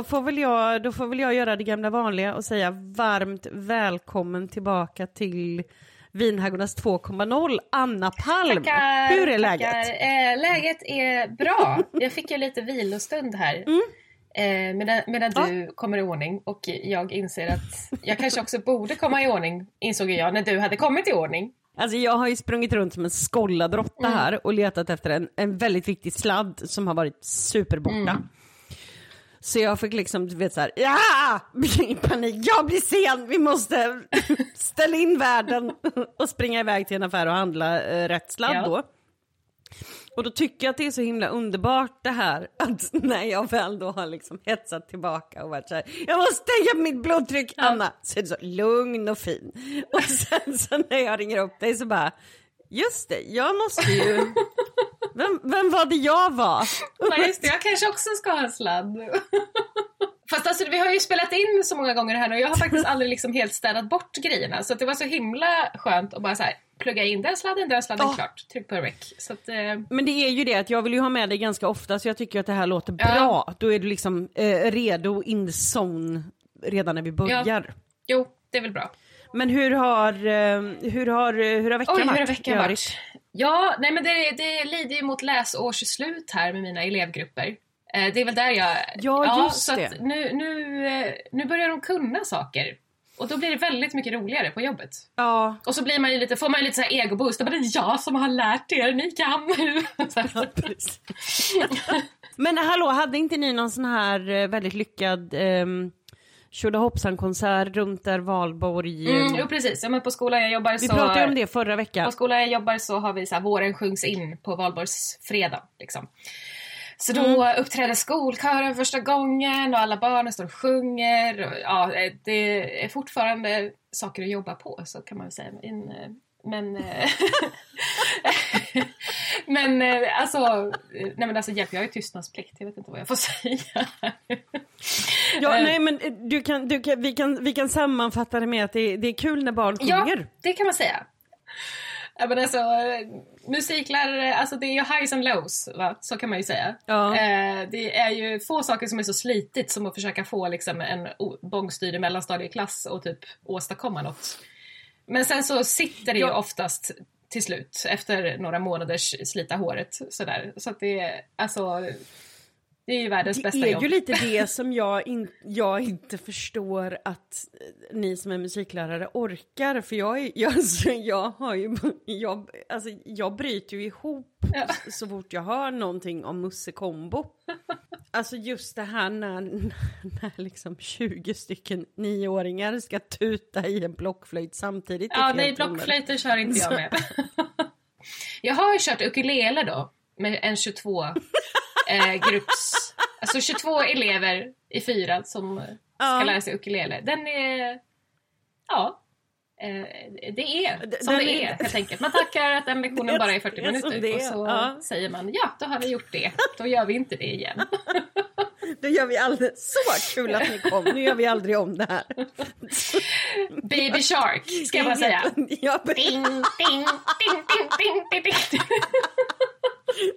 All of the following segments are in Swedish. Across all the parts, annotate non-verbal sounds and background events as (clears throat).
Då får, väl jag, då får väl jag göra det gamla vanliga och säga varmt välkommen tillbaka till Vinhaggornas 2.0, Anna Palm. Tackar, Hur är läget? Eh, läget är bra. (laughs) Jag fick ju lite vilostund här. Mm. Eh, medan medan du kommer i ordning och jag inser att jag kanske också borde komma i ordning, insåg jag när du hade kommit i ordning. Alltså jag har ju sprungit runt som en skollad råtta Mm. här och letat efter en, en väldigt viktig sladd som har varit superborta. Mm. Så jag fick liksom, du vet såhär, ja! I panik, jag blir sen, vi måste (laughs) ställa in världen och springa iväg till en affär och handla eh, rätt sladd Ja. då. Och då tycker jag att det är så himla underbart det här (laughs) att när jag väl då har liksom hetsat tillbaka och varit så här, jag måste stänga mitt blodtryck Anna, så är det så lugn och fin. Och sen så när jag ringer upp dig så bara, just det, jag måste ju, (laughs) vem, vem var det jag var? Nej just det, jag kanske också ska ha en sladd. (laughs) Fast alltså vi har ju spelat in så många gånger här nu och jag har faktiskt aldrig liksom helt städat bort grejerna. Så det var så himla skönt att bara så här, plugga in den sladden, den sladden, Ja. klart. Tryck på rec. Så att, eh, Men det är ju det att jag vill ju ha med dig ganska ofta så jag tycker att det här låter Ja. bra. Då är du liksom eh, redo, in the zone redan när vi börjar. jo, det är väl bra. Men hur har, eh, hur har, hur har veckan Oj, hur varit? har veckan varit? Ja, nej men det, det lider ju mot läsårsslut här med mina elevgrupper. Eh, det är väl där jag... Ja, just så det. Nu, nu, eh, nu börjar de kunna saker. Och då blir det väldigt mycket roligare på jobbet. Ja, Och så blir man ju lite, får man ju lite så här egoboost. Det är jag som har lärt er, ni kan (laughs) nu. Men hallå, hade inte ni någon sån här eh, väldigt lyckad um, Tjolahoppsan-konsert runt där Valborg... Mm, jo precis, ja, men på skolan jag jobbar vi så... pratade ju om det förra På veckan. skolan jag jobbar så har vi så här, våren sjungs in på valborgsfredag. Liksom. Så då Mm. uppträder skolkören första gången och alla barnen står och sjunger. Och, ja, eh, det är fortfarande saker att jobba på, så kan man väl säga. Men, eh, men, eh, (laughs) men eh, alltså, nej men alltså hjälp, jag har ju tystnadsplikt. Jag vet inte vad jag får säga. Ja, eh, nej men du kan, du kan, vi, kan, vi kan sammanfatta det med att det, det är kul när barn Ja, sjunger. det kan man säga. Ja, men alltså, musiklärare, alltså det är ju highs and lows, va? så kan man ju säga. Ja. Eh, det är ju få saker som är så slitigt som att försöka få liksom, en bångstyrig mellanstadieklass och typ åstadkomma något. Men sen så sitter det ju oftast till slut efter några månaders slita håret sådär. Så att det är alltså, det är ju världens Det bästa är jobb. ju lite det som jag, in, jag inte förstår att eh, ni som är musiklärare orkar. För jag, är, jag, alltså, jag har ju, jag, alltså, jag bryter ju ihop Ja. så fort jag hör någonting om Musse Combo. Alltså just det här när, när liksom 20 stycken nioåringar ska tuta i en blockflöjt samtidigt. Ja, nej, toner. blockflöjter kör inte jag med. (laughs) jag har ju kört ukulele då, med en 22 (laughs) eh, grupps... Alltså 22 elever i fyra som ska Ja. lära sig ukulele. Den är... Ja. Eh, det är Den som det är- är helt enkelt. Man tackar att den lektionen (laughs) bara är 40 är som minuter det och är, så ja. säger man ja, då har vi gjort det. Då gör vi inte det igen. (laughs) Då gör vi aldrig, så kul att ni kom, nu gör vi aldrig om det här. (laughs) Baby Shark, ska jag bara säga. Ding, ding, ding, ding, ding.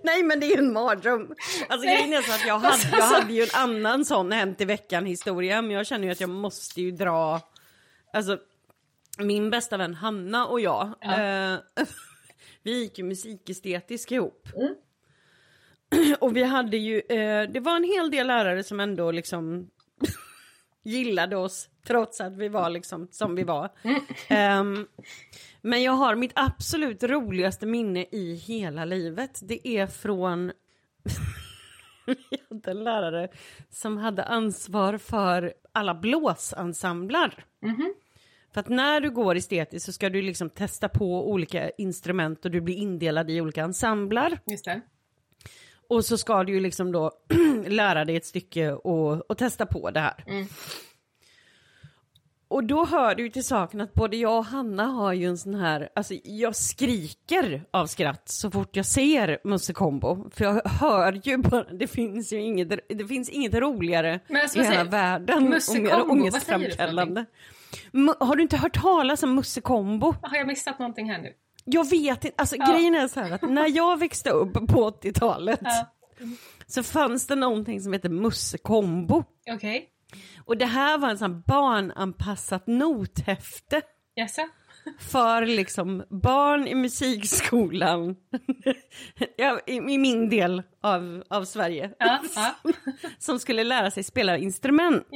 Nej men det är ju en mardröm. Alltså grejen är så att jag hade, jag hade ju en annan sån Hänt i veckan historia men jag känner ju att jag måste ju dra, alltså min bästa vän Hanna och jag, Ja. eh, (laughs) vi gick ju musikestetisk ihop. Mm. (clears throat) Och vi hade ju, eh, det var en hel del lärare som ändå liksom (laughs) gillade oss trots att vi var liksom som vi var. Ehm, men jag har mitt absolut roligaste minne i hela livet. Det är från vi hade en lärare som hade ansvar för alla blåsensemblar. För att när du går estetiskt så ska du liksom testa på olika instrument och du blir indelad i olika ensemblar. Just det. Och så ska du ju liksom då (clears throat) lära dig ett stycke och, och testa på det här. Mm. Och då hör du ju till saken att både jag och Hanna har ju en sån här, alltså jag skriker av skratt så fort jag ser Musse Combo. För jag hör ju bara, det finns ju inget, det finns inget roligare alltså, i hela säger- världen Musse och mer Combo, ångestframkallande. Har du inte hört talas om Musse Combo? Har jag missat någonting här nu? Jag vet inte, alltså Ja. grejen är så här att när jag växte upp på 80-talet Ja. så fanns det någonting som heter Mussekombo. Okej. Och det här var en sån barnanpassat nothäfte Jaså? för liksom barn i musikskolan (laughs) ja, i, i min del av, av Sverige Ja, (laughs) ja. som skulle lära sig spela instrument.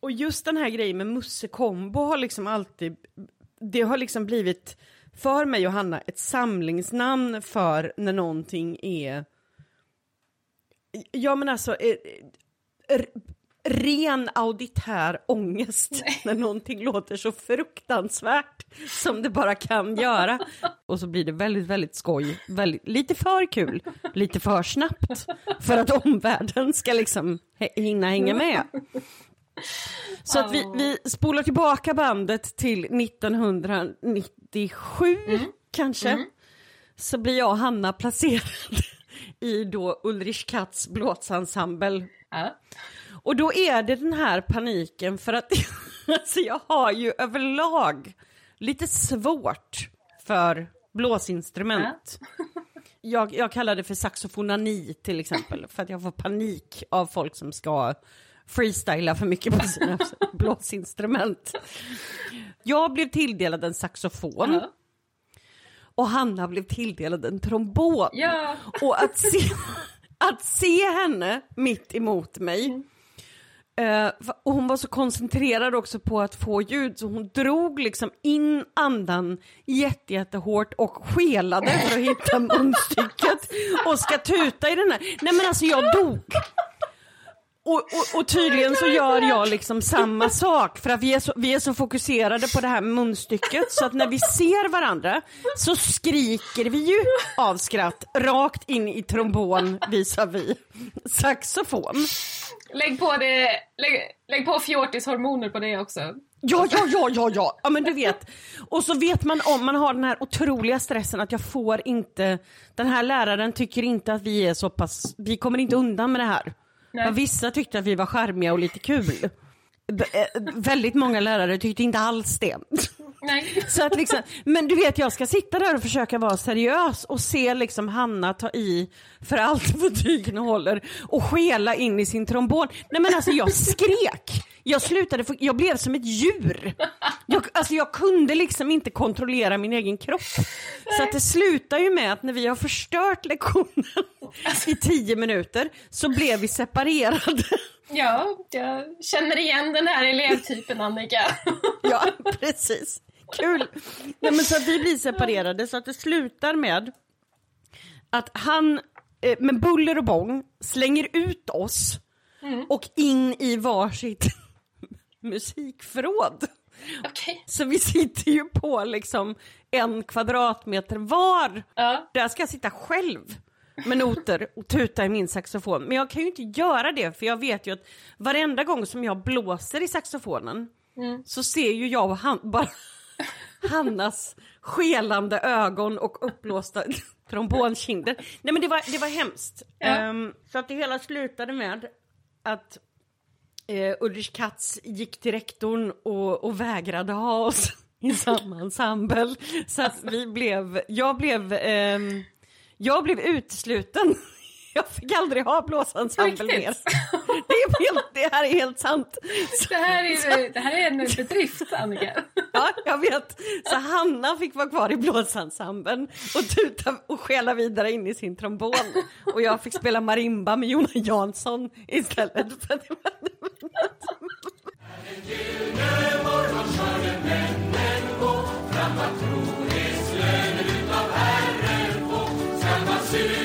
Och just den här grejen med Mussekombo har liksom alltid, det har liksom blivit för mig och Hanna ett samlingsnamn för när någonting är, ja men alltså, eh, r- ren auditär ångest när någonting låter så fruktansvärt som det bara kan göra. Och så blir det väldigt, väldigt skoj, väldigt, lite för kul, lite för snabbt för att omvärlden ska liksom hinna hänga med. Så att vi, vi spolar tillbaka bandet till 1997 kanske. Så blir jag och Hanna placerad i då Ulrich Katz blåsensemble. ja. Och då är det den här paniken för att (laughs) alltså jag har ju överlag lite svårt för blåsinstrument. Jag, jag kallar det för saxofonani till exempel, för att jag får panik av folk som ska freestyla för mycket på sina (laughs) blåsinstrument. Jag blev tilldelad en saxofon Ja. och Hanna blev tilldelad en trombon. ja. Och att se, att se henne mitt emot mig. Eh, och hon var så koncentrerad också på att få ljud så hon drog liksom in andan jätte, jättehårt och skelade för att hitta munstycket och ska tuta i den här. Nej men alltså jag dog. Och, och, och tydligen så gör jag liksom samma sak för att vi är, så, vi är så fokuserade på det här munstycket så att när vi ser varandra så skriker vi ju av skratt rakt in i trombon visavi saxofon. Lägg på det, lägg, lägg på fjortishormoner på det också. Ja, ja, ja, ja, ja, ja, men du vet. Och så vet man om, man har den här otroliga stressen att jag får inte, den här läraren tycker inte att vi är så pass, vi kommer inte undan med det här. Nej. Men vissa tyckte att vi var charmiga och lite kul. B- eh, väldigt många lärare tyckte inte alls det. Nej. Så att liksom, men du vet jag ska sitta där och försöka vara seriös och se liksom Hanna ta i för allt (laughs) vad tygen håller och skela in i sin trombon. Nej men alltså jag skrek. Jag slutade, få- jag blev som ett djur. Jag, alltså jag kunde liksom inte kontrollera min egen kropp. Så att det slutar ju med att när vi har förstört lektionen i tio minuter så blev vi separerade. Ja, jag känner igen den här elevtypen Annika. Ja, precis. Kul. Nej, men så att vi blir separerade så att det slutar med att han eh, med buller och bång slänger ut oss och in i varsitt (laughs) musikförråd. Okej. Så vi sitter ju på liksom en kvadratmeter var. Ja. Där ska jag sitta själv med noter och tuta i min saxofon. Men jag kan ju inte göra det för jag vet ju att varenda gång som jag blåser i saxofonen så ser ju jag och han, bara Hannas skelande ögon och uppblåsta (laughs) trombonkinder. Nej men det var, det var hemskt. Ja. Ehm, så att det hela slutade med att eh, Ulrich Katz gick till rektorn och, och vägrade ha oss (laughs) i samma ensemble. Så att vi blev, jag blev, ehm, jag blev utesluten. (laughs) Jag fick aldrig ha blåsensemble mer. (laughs) Det, är helt, det här är helt sant. (laughs) Det här, är, det här är en bedrift Annika. ja, jag vet. Så Hanna fick vara kvar i blåsensemblen och tuta och skela vidare in i sin trombon. Och jag fick spela marimba med Jona Jansson istället. För det var, Nej, men om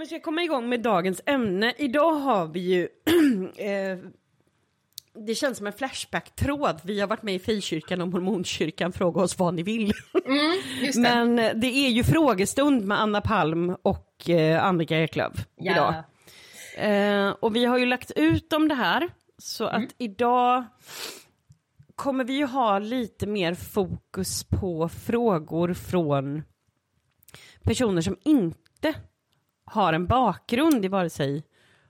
vi ska komma igång med dagens ämne. Idag har vi ju... (clears throat) eh, det känns som en Flashback-tråd. Vi har varit med i Frikyrkan och Mormonkyrkan. Fråga oss vad ni vill. Just det. Men det är ju frågestund med Anna Palm och eh, Annika Eklöf idag. ja. Eh, och vi har ju lagt ut om det här. Så att idag kommer vi ju ha lite mer fokus på frågor från personer som inte har en bakgrund i vare sig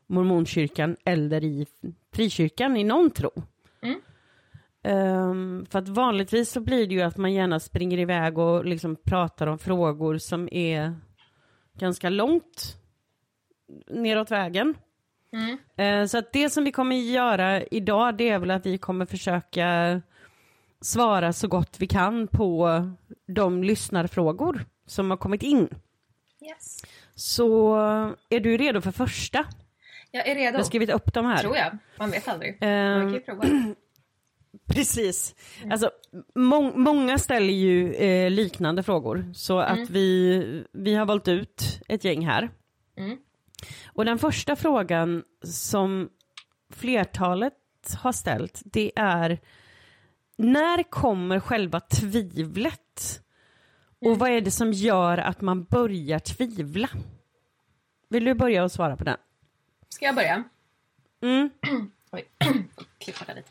mormonkyrkan eller i frikyrkan i någon tro. Mm. Um, för att vanligtvis så blir det ju att man gärna springer iväg och liksom pratar om frågor som är ganska långt neråt vägen. Mm. Uh, så att det som vi kommer göra idag det är väl att vi kommer försöka svara så gott vi kan på de lyssnarfrågor som har kommit in. Yes. Så är du redo för första? Jag är redo. Jag har skrivit upp de här. Tror jag. Man vet aldrig. Ehm, Man kan ju prova. (clears throat) Precis. Alltså, må många ställer ju eh, liknande frågor, så att vi, vi har valt ut ett gäng här. Mm. Och den första frågan som flertalet har ställt, det är när kommer själva tvivlet? Och vad är det som gör att man börjar tvivla? Vill du börja och svara på den? Ska jag börja? Mm. (clears throat) Oj, (clears throat) klippa lite.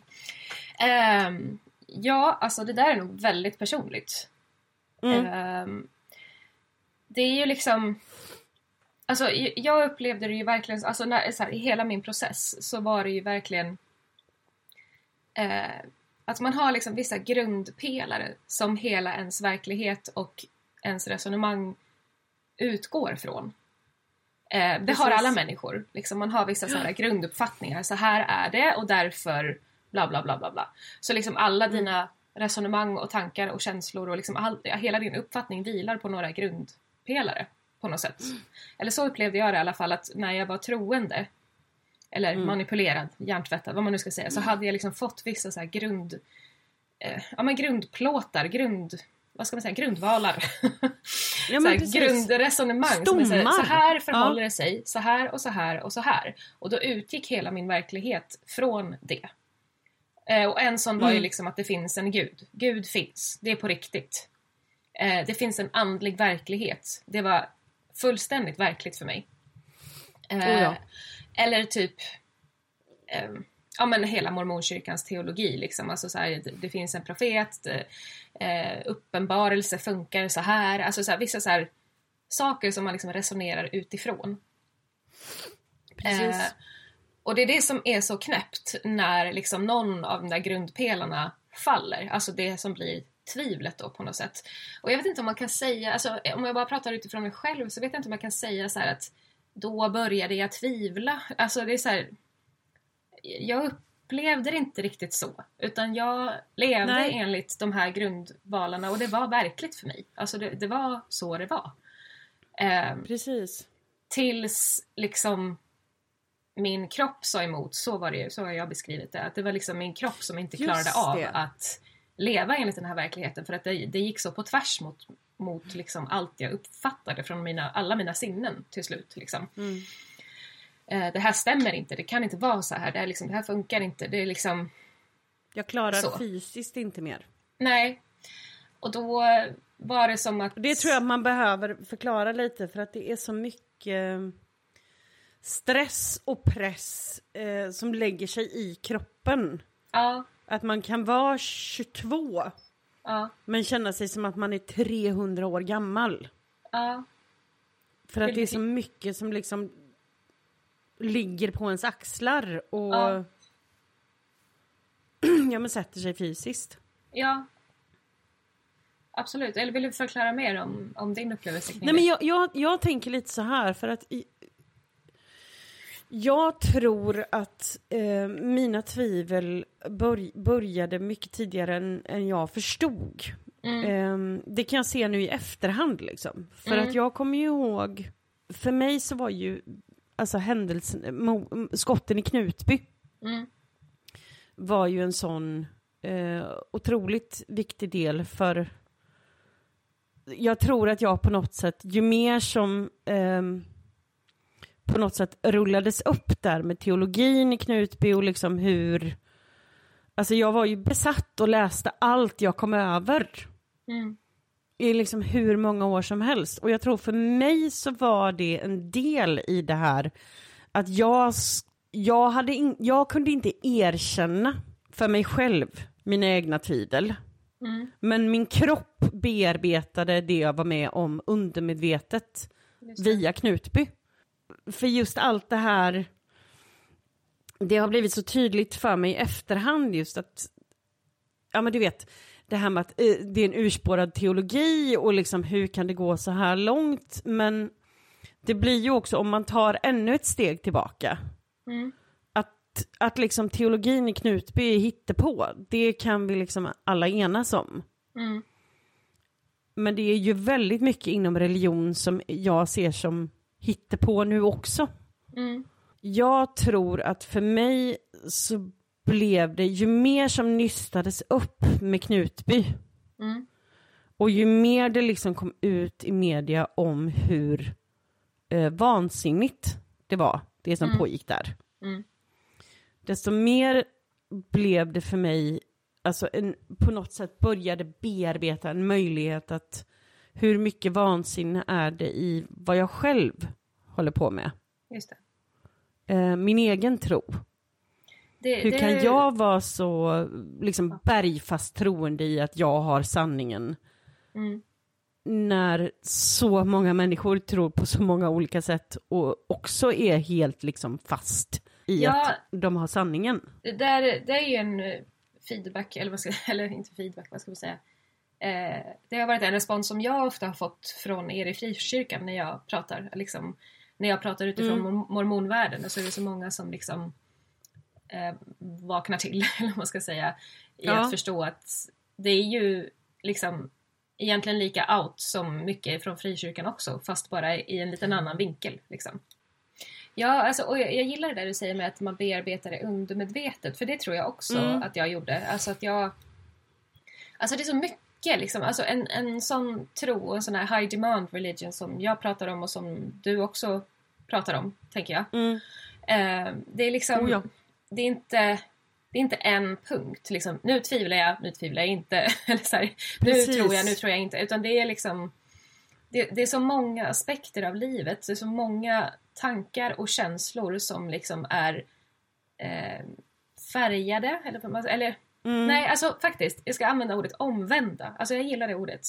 Ehm, ja, alltså det där är nog väldigt personligt. Mm. Ehm, det är ju liksom... Alltså jag upplevde det ju verkligen, alltså när, så här, i hela min process så var det ju verkligen eh, att man har liksom vissa grundpelare som hela ens verklighet och ens resonemang utgår från. Eh, det har alla människor. Liksom man har vissa sådana grunduppfattningar. Så här är det och därför bla bla bla bla bla. Så liksom alla dina resonemang och tankar och känslor och liksom all, hela din uppfattning vilar på några grundpelare på något sätt. Eller så upplevde jag det i alla fall att när jag var troende eller manipulerad, hjärntvättad, vad man nu ska säga, så hade jag liksom fått vissa så grund, eh, ja men grundplåtar, grund, vad ska man säga, grundvalar. (laughs) Ja, här, grundresonemang. Som är så, här, Stommar. så här förhåller Ja. det sig, så här och så här och så här. Och då utgick hela min verklighet från det. Eh, och en sån var ju Mm. liksom att det finns en gud. Gud finns, det är på riktigt. Eh, det finns en andlig verklighet. Det var fullständigt verkligt för mig. Eh, Oh ja. Eller typ eh, ja, men hela mormonkyrkans teologi. Liksom. Alltså, så här, det, det finns en profet, eh, uppenbarelse funkar så här. Alltså så här, vissa så här, saker som man liksom resonerar utifrån. Precis. Eh, och det är det som är så knäppt när liksom någon av de där grundpelarna faller. Alltså det som blir tvivlet då på något sätt. Och jag vet inte om man kan säga, alltså om jag bara pratar utifrån mig själv så vet jag inte om jag kan säga så här att då började jag tvivla. Alltså det är så här, jag upplevde det inte riktigt så. Utan jag levde Nej. enligt de här grundvalarna och det var verkligt för mig. Alltså det, det var så det var. Ehm, Precis. tills liksom min kropp sa emot, så var det ju, så har jag beskrivit det. Att det var liksom min kropp som inte Just klarade av det. att leva enligt den här verkligheten för att det, det gick så på tvärs mot, mot liksom allt jag uppfattade från mina, alla mina sinnen till slut. Liksom. Mm. Eh, det här stämmer inte, det kan inte vara så här, det här, liksom, det här funkar inte. Det är liksom, Jag klarar Så. fysiskt inte mer. nej. Och då var det som att... Det tror jag man behöver förklara lite för att det är så mycket stress och press eh, som lägger sig i kroppen. Ja, Att man kan vara 22 ja, men känna sig som att man är 300 år gammal. ja. För att det är så mycket som liksom ligger på ens axlar och Ja. (clears throat) ja, men sätter sig fysiskt. Ja. Absolut. Eller vill du förklara mer om, om din upplevelse Nej, men jag, jag, jag tänker lite så här för att i, jag tror att eh, mina tvivel bör, började mycket tidigare än, än jag förstod. Mm. Eh, det kan jag se nu i efterhand liksom. För Mm. att jag kommer ju ihåg, för mig så var ju alltså händelsen, skotten i Knutby Mm. var ju en sån eh, otroligt viktig del för jag tror att jag på något sätt, ju mer som ehm, på något sätt rullades upp där med teologin i Knutby och liksom hur Alltså jag var ju besatt och läste allt jag kom över Mm. i liksom hur många år som helst. Och jag tror för mig så var det en del i det här att jag, jag, hade in, jag kunde inte erkänna för mig själv mina egna tvivel. Mm. Men min kropp bearbetade det jag var med om undermedvetet via Knutby. För just allt det här, det har blivit så tydligt för mig i efterhand just att ja men du vet, det här med att eh, det är en urspårad teologi och liksom hur kan det gå så här långt? Men det blir ju också, om man tar ännu ett steg tillbaka, Mm. att, att liksom teologin i Knutby är hittepå, det kan vi liksom alla enas om. Mm. Men det är ju väldigt mycket inom religion som jag ser som hittepå nu också. Mm. Jag tror att för mig så blev det, ju mer som nystades upp med Knutby Mm. och ju mer det liksom kom ut i media om hur eh, vansinnigt det var, det som pågick där. Mm. Desto mer blev det för mig, alltså en, på något sätt började bearbeta en möjlighet att hur mycket vansinne är det i vad jag själv håller på med. Just det. Eh, min egen tro. Det, Hur det, kan jag vara så liksom bergfast troende i att jag har sanningen Mm. när så många människor tror på så många olika sätt och också är helt liksom fast i Ja. att de har sanningen. Det, där, det är ju en eh, feedback, eller, vad ska, (laughs) eller inte feedback, vad ska vi säga? Eh, det har varit en respons som jag ofta har fått från er i frikyrkan när jag pratar, liksom, när jag pratar utifrån Mm. mor- mormonvärlden. Så är det så många som liksom eh, vaknar till, (laughs) eller vad man ska säga, i Ja. att förstå att det är ju liksom egentligen lika out som mycket från frikyrkan också, fast bara i en liten annan vinkel. Liksom. Ja, alltså, och jag, jag gillar det där du säger med att man bearbetar det undermedvetet, för det tror jag också Mm. att jag gjorde. Alltså att jag... Alltså det är så mycket liksom, alltså en, en sån tro, en sån här high demand religion som jag pratar om och som du också pratar om, tänker jag. Mm. Eh, det är liksom, Oh ja. det är inte det är inte en punkt, liksom, nu tvivlar jag, nu tvivlar jag inte. (laughs) Eller så här, nu tror jag, nu tror jag inte. Utan det är liksom det, det är så många aspekter av livet, det är så många tankar och känslor som liksom är eh, färgade. Eller, eller Mm. nej, alltså faktiskt, jag ska använda ordet omvända. Alltså jag gillar det ordet.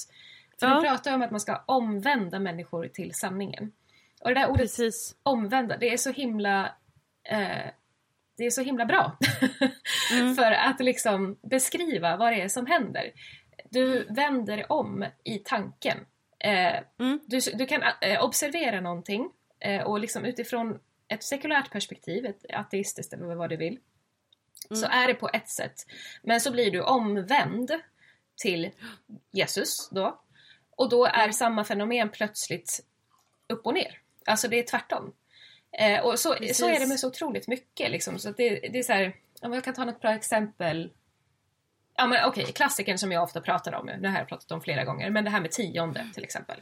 För Ja. vi pratar om att man ska omvända människor till sanningen. Och det där ordet Precis. omvända, det är så himla eh, det är så himla bra. (laughs) Mm. För att liksom beskriva vad det är som händer. Du vänder om i tanken. Eh, Mm. du, du kan eh, observera någonting eh, och liksom utifrån ett sekulärt perspektiv, ett ateistiskt eller vad du vill, så är det på ett sätt. Men så blir du omvänd till Jesus då. Och då är samma fenomen plötsligt upp och ner. Alltså det är tvärtom. Eh, och så, Precis. så är det med så otroligt mycket. Liksom. Så det, det är så här, men jag kan ta något bra exempel. Ja men okej, klassikern som jag ofta pratar om, det här har jag pratat om flera gånger, men det här med tionde till exempel.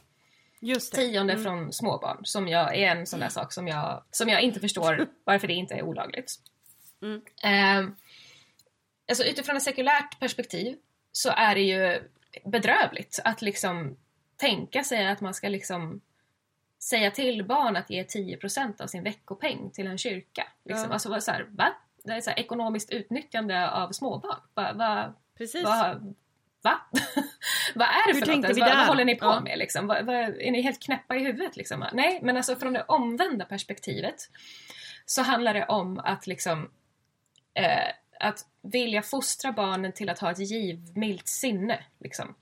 Just det. Tionde Mm. från småbarn, som jag, är en sån där sak som jag, som jag inte förstår (laughs) varför det inte är olagligt. Mm. Eh, alltså utifrån ett sekulärt perspektiv så är det ju bedrövligt att liksom tänka sig att man ska liksom säga till barn att ge 10% av sin veckopeng till en kyrka. Liksom. Ja. Alltså så här, va? Det är så här ekonomiskt utnyttjande av småbarn. Va, va, Precis. va, va? (laughs) vad är det Hur för något? Vad, vad håller ni på Ja. med? Liksom? Vad, vad, är ni helt knäppa i huvudet? Liksom? Nej, men alltså från det omvända perspektivet så handlar det om att liksom eh, att vilja fostra barnen till att ha ett givmilt sinne. Liksom.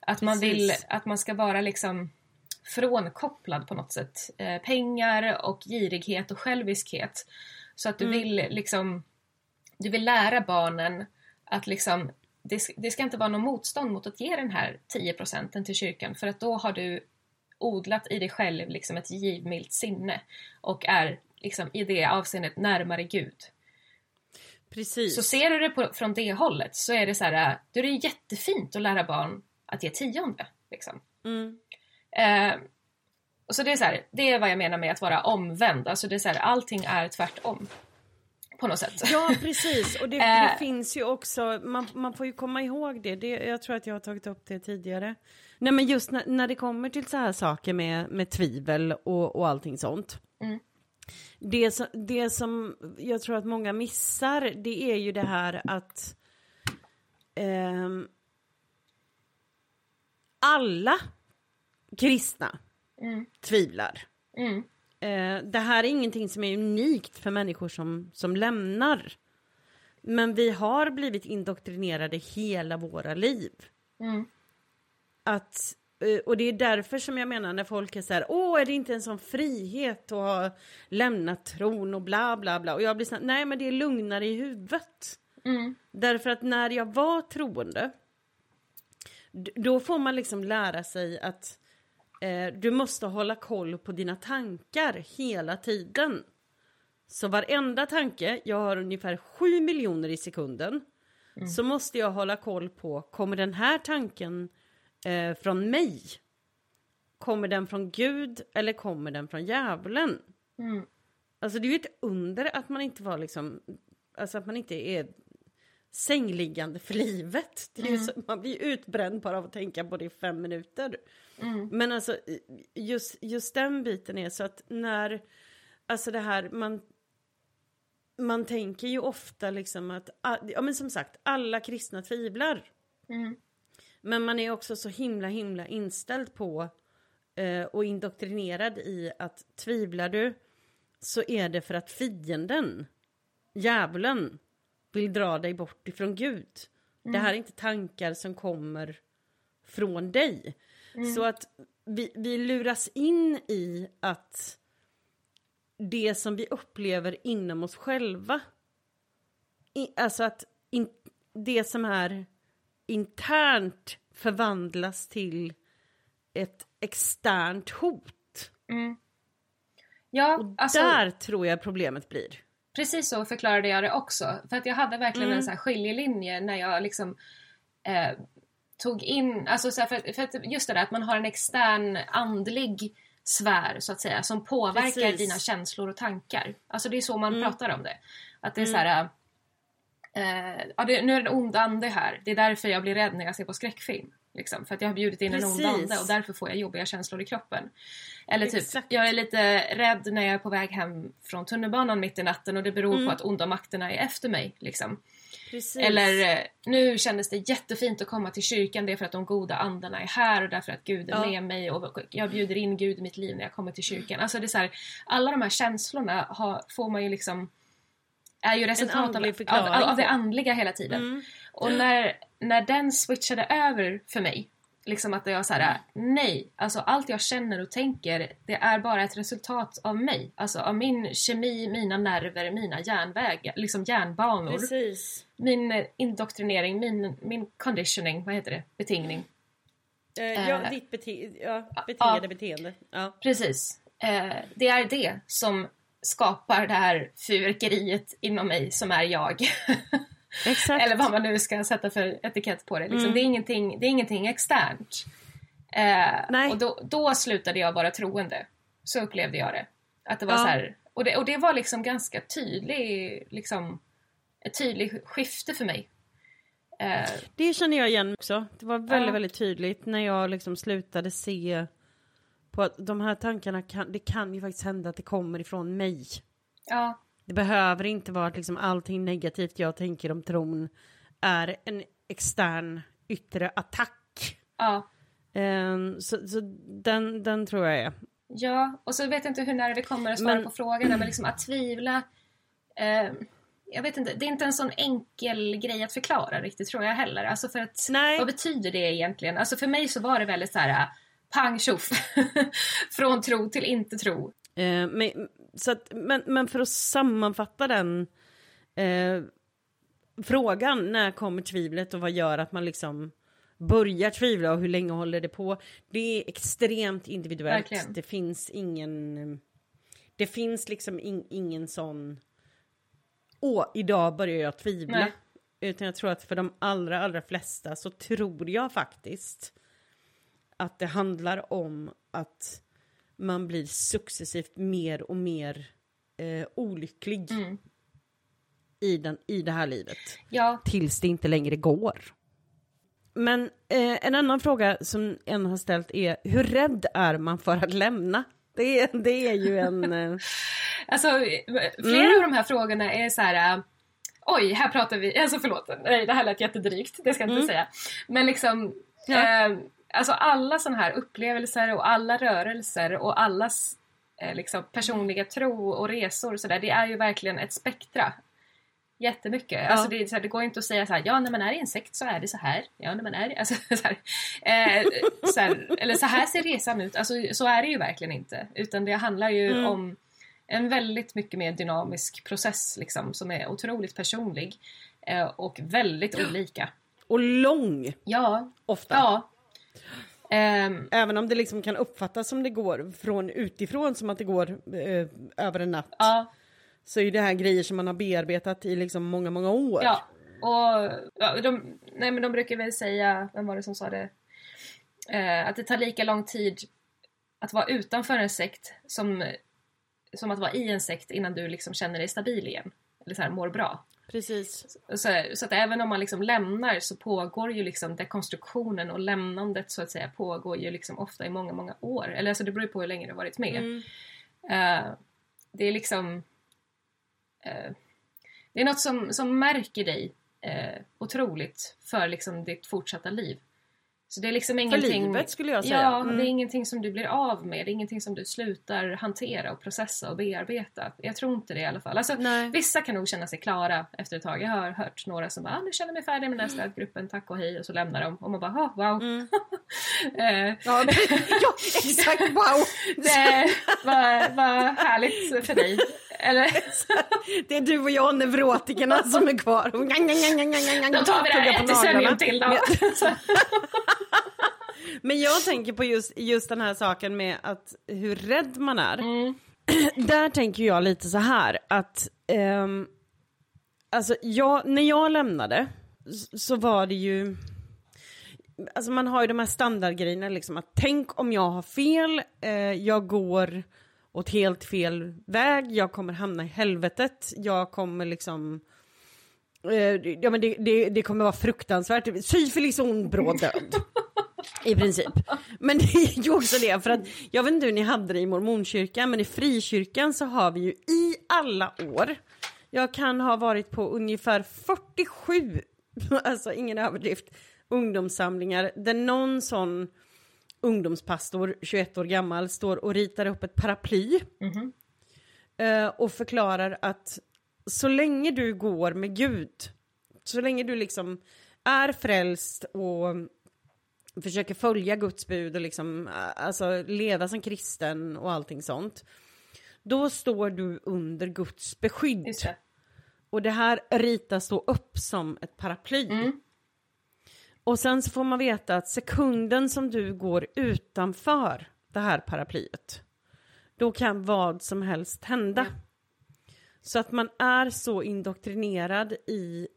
Att man Precis. vill att man ska vara liksom frånkopplad på något sätt. Eh, pengar och girighet och själviskhet. Så att du Mm. vill liksom du vill lära barnen att liksom det, det ska inte vara någon motstånd mot att ge den här 10 procenten till kyrkan för att då har du odlat i dig själv liksom ett givmilt sinne och är liksom i det avseendet närmare Gud. Precis. Så ser du det på, från det hållet så är det så här, då är det jättefint att lära barn att ge tionde. Liksom. Mm. Eh, och så det är så här, det är vad jag menar med att vara omvänd. Alltså det är så här, allting är tvärtom. På något sätt. Ja, (laughs) precis. Och det, Eh. det finns ju också, man, man får ju komma ihåg det. det. Jag tror att jag har tagit upp det tidigare. Nej, men just när, när det kommer till så här saker med, med tvivel och, och allting sånt. Mm. Det, som, det som jag tror att många missar, det är ju det här att ehm, alla kristna Mm. tvivlar. Mm. Eh, det här är ingenting som är unikt för människor som, som lämnar. Men vi har blivit indoktrinerade hela våra liv. Mm. Att, eh, och det är därför som jag menar när folk är så här, åh är det inte en sån frihet att ha lämnat tron och bla bla bla. Och jag blir så här, nej men det är lugnare i huvudet. Mm. Därför att när jag var troende, då får man liksom lära sig att eh, du måste hålla koll på dina tankar hela tiden. Så varenda tanke, jag har ungefär 7 miljoner i sekunden, så måste jag hålla koll på, kommer den här tanken eh, från mig? Kommer den från Gud eller kommer den från djävulen? Mm. Alltså det är ju ett under att man inte var liksom, alltså att man inte är sängliggande för livet. Det är ju så, man blir utbränd bara av att tänka på det i fem minuter. Men alltså just, just den biten är så att när, alltså det här, man, man tänker ju ofta liksom att, ja men som sagt, alla kristna tvivlar. Mm. Men man är också så himla himla inställd på eh, och indoktrinerad i att tvivlar du så är det för att fienden, djävulen, vill dra dig bort ifrån Gud. Det här är inte tankar som kommer från dig. Så att vi, vi luras in i att det som vi upplever inom oss själva, i, alltså att in, det som är internt förvandlas till ett externt hot. Ja, Och alltså, där tror jag problemet blir. precis så förklarade jag det också. För att jag hade verkligen Mm. en så här skiljelinje när jag liksom eh, tog in, alltså så för, för att just det där att man har en extern andlig sfär så att säga som påverkar Precis. Mm. dina känslor och tankar. Alltså det är så man pratar om det. Att det är så här eh, ja, det, nu är det en ond ande här. Det är därför jag blir rädd när jag ser på skräckfilm. Liksom, för att jag har bjudit in en ond Precis. ande och därför får jag jobbiga känslor i kroppen. Eller typ, Exakt. jag är lite rädd när jag är på väg hem från tunnelbanan mitt i natten och det beror Mm. på att onda makterna är efter mig. Liksom. Precis. Eller eh, nu kändes det jättefint att komma till kyrkan, det är för att de goda andarna är här och därför att Gud är Ja. med mig och jag bjuder in Gud i mitt liv när jag kommer till kyrkan. Alltså det är så här, alla de här känslorna har, får man ju liksom är ju resultat av, av, av, det andliga hela tiden. Mm. Och när, när den switchade över för mig, liksom att jag så här, nej, alltså allt jag känner och tänker, det är bara ett resultat av mig. Alltså av min kemi, mina nerver, mina järnvägar, liksom järnbanor. Precis. Min indoktrinering, min, min conditioning, vad heter det? Betingning. Eh, ja, Eh, ditt bete ja, betingade ja. beteende. Ja. Precis. Eh, det är det som skapar det här fyrverkeriet inom mig som är jag. (laughs) Eller vad man nu ska sätta för etikett på det. Liksom. Mm. Det, är ingenting, det är ingenting externt. Eh, Nej. och då, då slutade jag vara troende. Så upplevde jag det. Att det var Ja. så här, och, det, och det var liksom ganska tydlig, liksom, ett tydligt skifte för mig. Eh, Det känner jag igen också. Det var väldigt, Ja. väldigt tydligt när jag liksom slutade se på att de här tankarna kan, det kan ju faktiskt hända att det kommer ifrån mig. ja, Det behöver inte vara att liksom allting negativt jag tänker om tron är en extern yttre attack. ja. Ehm, så så den, den tror jag är. Ja, och så vet jag inte hur nära vi kommer att svara Men- på frågan, men liksom att tvivla. Eh, jag vet inte, det är inte en sån enkel grej att förklara riktigt tror jag heller. Alltså för att, Nej. vad betyder det egentligen? Alltså för mig så var det väldigt så här pang tjoff. (laughs) Från tro till inte tro. Eh, men, så att, men, men för att sammanfatta den eh, frågan, när kommer tvivlet och vad gör att man liksom börjar tvivla och hur länge håller det på? Det är extremt individuellt. Verkligen. Det finns ingen... Det finns liksom in, ingen sån... Åh, idag börjar jag tvivla. Nej. Utan jag tror att för de allra, allra flesta så tror jag faktiskt att det handlar om att man blir successivt mer och mer eh, olycklig Mm. i, den, i det här livet. Ja, Tills det inte längre går. Men eh, en annan fråga som en har ställt är hur rädd är man för att lämna? Det är, det är ju en... (laughs) Eh, alltså flera Mm. av de här frågorna är så här. äh, Oj, här pratar vi, alltså förlåt, nej det här lät jättedrygt, det ska jag inte Mm. säga. Men liksom, Ja. eh, alltså alla sådana här upplevelser och alla rörelser och allas eh, liksom, personliga tro och resor och sådär, det är ju verkligen ett spektra. Jättemycket. Alltså det, är så här, det går inte att säga så här, ja när man är i en sekt så är det så här. Ja när man är alltså, (laughs) så här, eh, så här, Eller så här ser resan ut. Alltså så är det ju verkligen inte. Utan det handlar ju Mm. om en väldigt mycket mer dynamisk process liksom som är otroligt personlig. Eh, och väldigt olika. Och lång Ja, ofta. ja. Ehm, Även om det liksom kan uppfattas som det går från utifrån som att det går eh, över en natt. ja, Så är det här grejer som man har bearbetat i liksom många, många år. Ja, och ja, de, nej, men de brukar väl säga, vem var det som sa det? Eh, att det tar lika lång tid att vara utanför en sekt som, som att vara i en sekt innan du liksom känner dig stabil igen. Eller så här, mår bra. Precis. Så, så att även om man liksom lämnar så pågår ju liksom dekonstruktionen och lämnandet så att säga pågår ju liksom ofta i många, många år. Eller alltså det beror ju på hur länge du har varit med. Mm. Eh, det är liksom... eh, det är något som, som märker dig uh, otroligt för liksom ditt fortsatta liv. Så det är liksom För ingenting... livet skulle jag säga. Ja, Mm. det är ingenting som du blir av med. Det är ingenting som du slutar hantera och processa och bearbeta. Jag tror inte det i alla fall. Alltså, Nej. Vissa kan nog känna sig klara efter ett tag. Jag har hört några som bara ah, nu känner jag mig färdig med den här stödgruppen, tack och hej och så lämnar de och man bara ah, wow. Mm. (laughs) Eh, Ja, ja, exakt, (laughs) wow! det var, var härligt för dig. Eller? (laughs) Det är du och jag neurotikerna som är kvar. (laughs) Då tar vi det här decennium till då. (laughs) Men jag tänker på just, just den här saken med att hur rädd man är. Mm. (clears throat) Där tänker jag lite så här att ehm, alltså jag, när jag lämnade så var det ju Alltså man har ju de här standardgrejerna liksom att tänk om jag har fel, eh, jag går åt helt fel väg, jag kommer hamna i helvetet, jag kommer liksom eh, ja men det, det, det kommer vara fruktansvärt, syfilis ond bråd död. I princip. Men (laughs) det är ju också det, för att jag vet inte hur ni hade det i mormonkyrkan, men i frikyrkan så har vi ju i alla år, jag kan ha varit på ungefär 47, (laughs) alltså ingen överdrift, ungdomssamlingar där någon sån ungdomspastor, 21 år gammal, står och ritar upp ett paraply Mhm. eh, och förklarar att så länge du går med Gud, så länge du liksom är frälst och försöker följa Guds bud och liksom, alltså leva som kristen och allting sånt, då står du under Guds beskydd. Det. Och det här ritas då upp som ett paraply. Mm. Och sen så får man veta att sekunden som du går utanför det här paraplyet, då kan vad som helst hända. Så att man är så indoktrinerad i,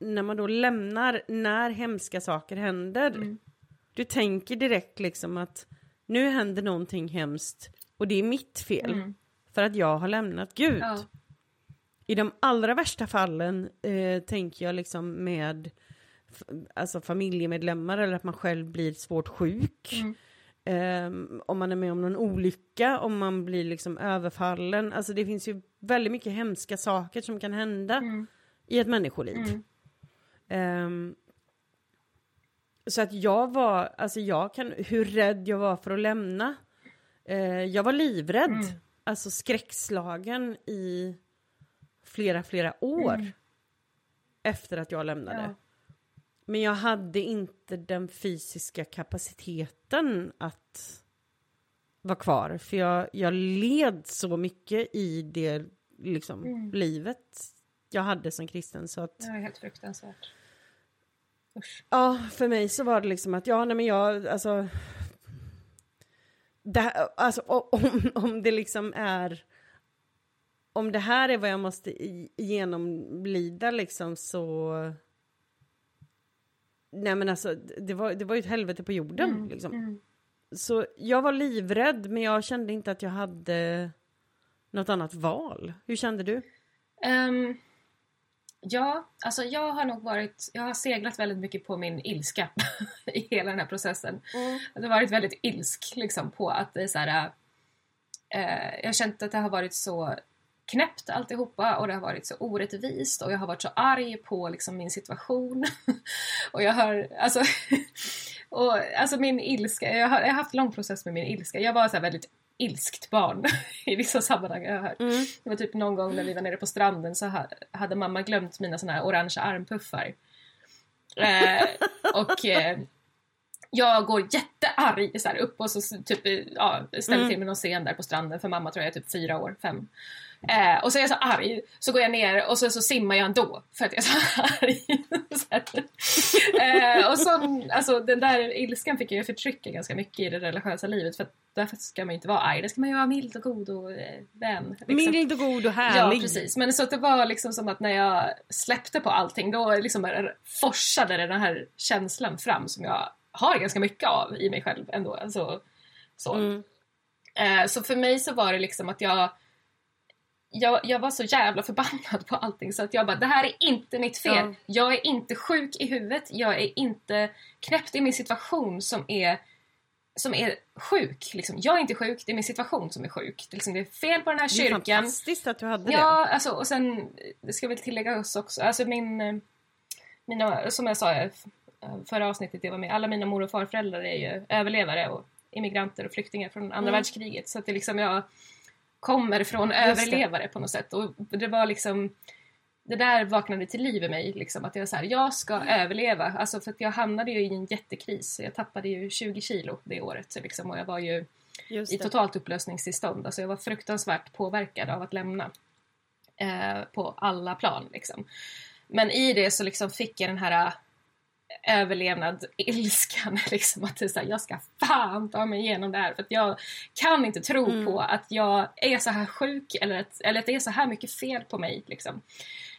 när man då lämnar, när hemska saker händer. Mm. Du tänker direkt liksom att nu händer någonting hemskt och det är mitt fel. Mm. För att jag har lämnat Gud. Ja. I de allra värsta fallen eh, tänker jag liksom med alltså familjemedlemmar eller att man själv blir svårt sjuk. Mm. Eh, om man är med om någon olycka, om man blir liksom överfallen. Alltså det finns ju väldigt mycket hemska saker som kan hända Mm. i ett människoliv. Mm. Ehm, så att jag var, alltså jag kan, hur rädd jag var för att lämna. Eh, jag var livrädd, Mm. alltså skräckslagen i flera, flera år Mm. efter att jag lämnade. Ja. Men jag hade inte den fysiska kapaciteten att vara kvar, för jag, jag led så mycket i det liksom, Mm. livet jag hade som kristen. Så att, Det var helt fruktansvärt. Usch. Ja, för mig så var det liksom att, ja, nej men jag, alltså... Det här, alltså (laughs) om, om det liksom är... Om det här är vad jag måste genomlida liksom så... Nej men alltså, det var, det var ju ett helvete på jorden Mm. liksom. Mm. Så jag var livrädd, men jag kände inte att jag hade något annat val. Hur kände du? Ehm, ja, alltså jag har nog varit, jag har seglat väldigt mycket på min ilska (laughs) i hela den här processen. Jag har varit väldigt ilsk liksom på att det är så här. Eh, jag har känt att det har varit så knäppt alltihopa och det har varit så orättvist och jag har varit så arg på liksom min situation. (laughs) och jag har, alltså, (laughs) och, alltså min ilska, jag har, jag har haft lång process med min ilska. Jag var så väldigt ilskt barn (laughs) i vissa sammanhang jag har hört. Mm. Det var typ någon gång när vi var nere på stranden så ha- hade mamma glömt mina såna här orangea armpuffar. Eh, och eh, jag går jättearg så här, upp och så typ, ja, ställer Mm. till med någon scen där på stranden för mamma tror jag är typ fyra år, fem. Eh, och så är jag så arg, så går jag ner och så, så simmar jag ändå för att jag är så (laughs) arg. så eh, och så, alltså, den där ilskan fick jag ju förtrycka ganska mycket i det religiösa livet för att därför ska man ju inte vara arg, det ska man ju vara mild och god och eh, vän. liksom. Mild och god och Ja härlig. precis, men så det var liksom som att när jag släppte på allting då liksom forsade den här känslan fram som jag har ganska mycket av i mig själv ändå. Alltså, så. Mm. Eh, så för mig så var det liksom att jag, jag jag var så jävla förbannad på allting så att jag bara det här är inte mitt fel. Ja. Jag är inte sjuk i huvudet. Jag är inte knäppt i min situation som är som är sjuk. Liksom. Jag är inte sjuk, det är min situation som är sjuk. Det är, liksom, det är fel på den här Det är kyrkan. fantastiskt att du hade Ja, alltså, och sen, det ska väl tilläggas också, alltså min, eh, mina, som jag sa i förra avsnittet jag var med, alla mina mor och farföräldrar är ju överlevare och immigranter och flyktingar från andra Mm. världskriget. Så att det liksom, jag kommer från överlevare på något sätt. Och det var liksom, det där vaknade till liv i mig, liksom, att jag så här, jag ska Mm. överleva. Alltså för att jag hamnade ju i en jättekris. Jag tappade ju 20 kilo det året. Liksom, och jag var ju i totalt upplösningstillstånd. Alltså jag var fruktansvärt påverkad av att lämna. Eh, på alla plan liksom. Men i det så liksom fick jag den här överlevnad ilskan (laughs) liksom att det är så här, jag ska fan ta mig igenom det här för att jag kan inte tro Mm. på att jag är så här sjuk eller att, eller att det är så här mycket fel på mig liksom.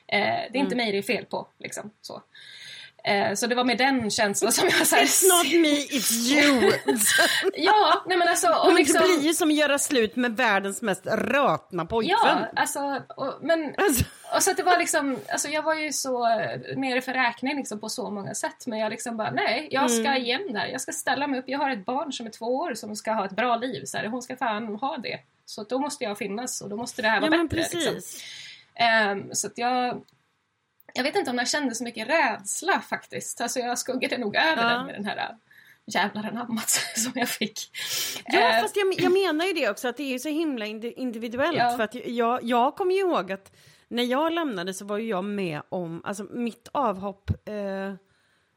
Eh, det är inte Mm. mig det är fel på liksom så. Eh, så det var med den känslan som jag så här, It's not me, (laughs) it's you! (laughs) Ja, nej men alltså och liksom, Det blir ju som att göra slut med världens mest rötna pojkvän. Ja, alltså, och, men Alltså, och så att det var liksom, alltså jag var ju så eh, nere för räkning liksom på så många sätt men jag liksom bara nej, jag ska Mm. igen där, jag ska ställa mig upp, jag har ett barn som är två år som ska ha ett bra liv så här, hon ska fan ha det. Så då måste jag finnas och då måste det här ja vara men bättre. Liksom. Ehm, så att jag jag vet inte om jag kände så mycket rädsla faktiskt. Alltså jag skuggade nog över Ja. den med den här äh, jävlar anammat (laughs) som jag fick. Ja Ehm, fast jag, jag menar ju det också att det är ju så himla indi- individuellt Ja. för att jag, jag kommer ju ihåg att när jag lämnade så var ju jag med om, alltså mitt avhopp eh,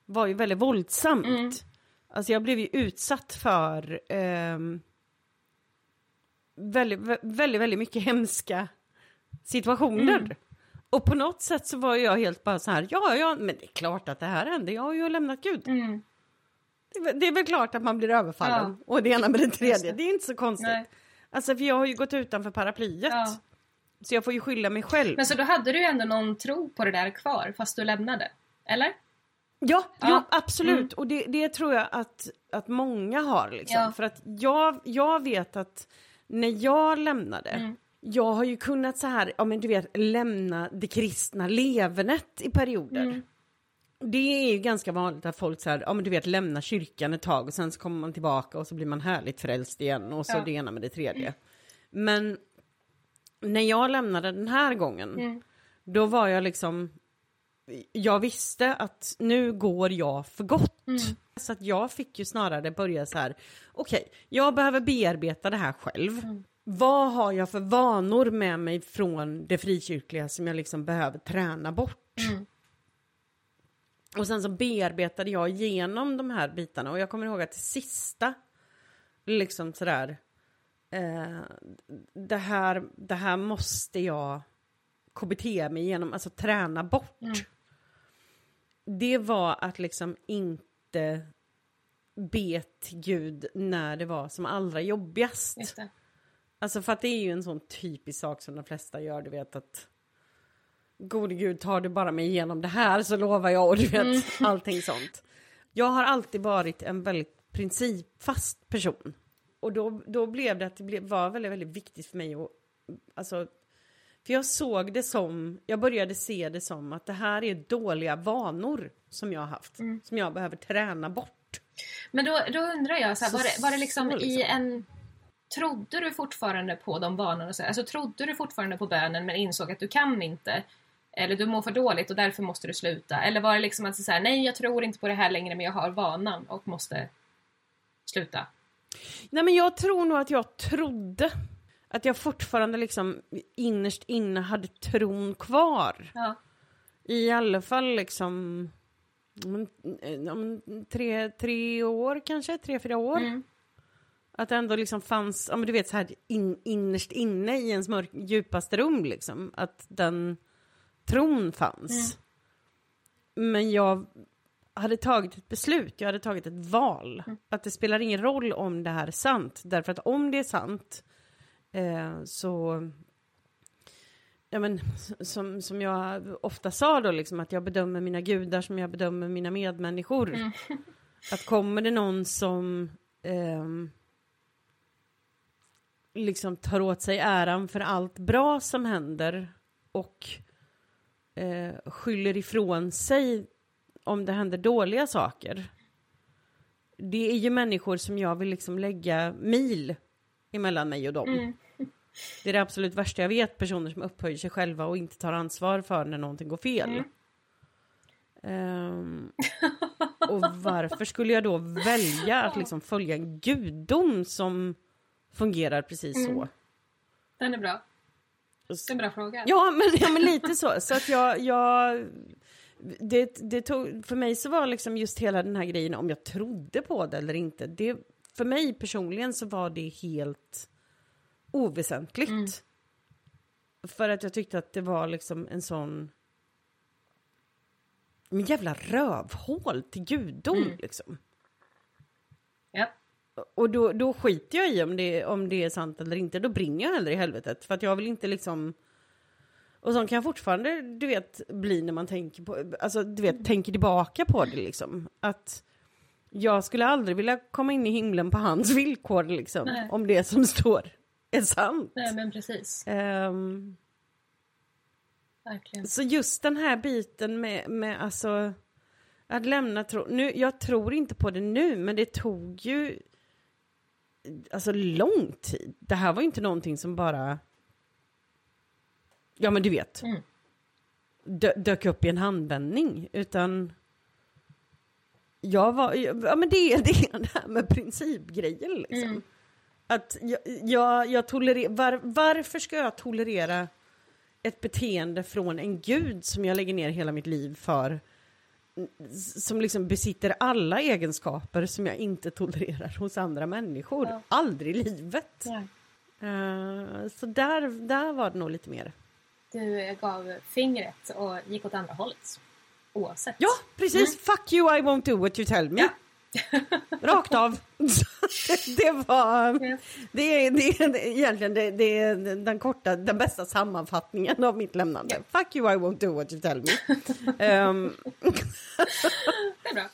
var ju väldigt våldsamt. Mm. Alltså jag blev ju utsatt för ehm, väldigt, vä- väldigt, väldigt mycket hemska situationer. Mm. Och på något sätt så var jag helt bara så här, ja, ja, men det är klart att det här hände, jag har ju lämnat Gud. mm, Det är, väl- det är väl klart att man blir överfallen. Och det ena med det tredje. det. Det. är inte så konstigt. nej. Alltså för jag har ju gått utanför paraplyet. Ja. Så jag får ju skylla mig själv. Men så då hade du ju ändå någon tro på det där kvar fast du lämnade? Eller? Ja, Ja. ja absolut. Mm. Och det, det tror jag att, att många har. Liksom. Ja. För att jag, jag vet att när jag lämnade, Mm. Jag har ju kunnat så här, ja men du vet, lämna det kristna levernet i perioder. Mm. Det är ju ganska vanligt att folk så här, ja men du vet, lämnar kyrkan ett tag och sen så kommer man tillbaka och så blir man härligt frälst igen och så Ja. det ena med det tredje. Men när jag lämnade den här gången, Mm. då var jag liksom, jag visste att nu går jag för gott. Mm. Så att jag fick ju snarare börja så här, okej, jag behöver bearbeta det här själv. Mm. Vad har jag för vanor med mig från det frikyrkliga som jag liksom behöver träna bort? Mm. Och sen så bearbetade jag igenom de här bitarna och jag kommer ihåg att det sista, liksom sådär, eh, det, här, det här måste jag KBT mig igenom, alltså träna bort. Mm. Det var att liksom inte be till Gud när det var som allra jobbigast. Alltså för att det är ju en sån typisk sak som de flesta gör, du vet att Gode gud, tar du bara mig igenom det här så lovar jag och du vet Mm. (laughs) allting sånt. Jag har alltid varit en väldigt principfast person. Och då, då blev det att det blev, var väldigt, väldigt viktigt för mig att, alltså, för jag såg det som, jag började se det som att det här är dåliga vanor som jag har haft, Mm. som jag behöver träna bort. Men då, då undrar jag, så här, var, det, var det liksom i liksom. en... Trodde du fortfarande på de vanorna? Alltså trodde du fortfarande på bönen men insåg att du kan inte? Eller du mår för dåligt och därför måste du sluta? Eller var det liksom att så här, nej jag tror inte på det här längre men jag har vanan och måste sluta? Nej men jag tror nog att jag trodde att jag fortfarande liksom innerst inne hade tron kvar. Ja. I alla fall liksom om, om, tre, tre år kanske, tre, fyra år. Mm. Att det ändå liksom fanns, ja men du vet så här in, innerst inne i ens mörk, djupaste rum liksom. Att den tron fanns. Men jag hade tagit ett beslut, jag hade tagit ett val. Att det spelar ingen roll om det här är sant. Därför att om det är sant eh, så... Ja, men, som, som jag ofta sa då, liksom, att jag bedömer mina gudar som jag bedömer mina medmänniskor. Att kommer det någon som ehm, liksom tar åt sig äran för allt bra som händer och eh, skyller ifrån sig om det händer dåliga saker. Det är ju människor som jag vill liksom lägga mil emellan mig och dem. Mm. Det är det absolut värsta jag vet, personer som upphöjer sig själva och inte tar ansvar för när någonting går fel. Mm. Ehm, och varför skulle jag då välja att liksom följa en gudom som fungerar precis så? Mm. Den är bra. Det är en bra fråga. Ja men, ja, men lite så. Så att jag... jag det, det tog, för mig så var liksom just hela den här grejen om jag trodde på det eller inte. Det, för mig personligen så var det helt oväsentligt. Mm. För att jag tyckte att det var liksom en sån... Men jävla rövhål till gudom Mm. liksom. Ja. Och då, då skiter jag i om det, om det är sant eller inte. Då brinner jag hellre i helvetet. För att jag vill inte liksom... Och så kan jag fortfarande, du vet, bli när man tänker på... Alltså, du vet, tänker tillbaka på det liksom. Att jag skulle aldrig vilja komma in i himlen på hans villkor liksom. Nej. Om det som står är sant. Nej men precis. Ehm, Verkligen. så just den här biten med, med alltså... Att lämna tro... Nu, jag tror inte på det nu, men det tog ju... Alltså lång tid. Det här var ju inte någonting som bara... Ja, men du vet. Mm. Dö, dök upp i en handvändning, utan... Jag var... Ja, men det är (laughs) det, det här med principgrejen liksom. Mm. Att jag, jag, jag tolererar... Var, varför ska jag tolerera ett beteende från en gud som jag lägger ner hela mitt liv för? Som liksom besitter alla egenskaper som jag inte tolererar hos andra människor. Ja. Aldrig i livet. Ja. Eh, så där, där var det nog lite mer. Du gav fingret och gick åt andra hållet. Oavsett. Ja, precis. Fuck you, I won't do what you tell me. Rakt av. (laughs) det var... Det är, det är, det egentligen det, det är den korta, den bästa sammanfattningen av mitt lämnande. Fuck you, I won't do what you tell me. Ehm, Det är bra.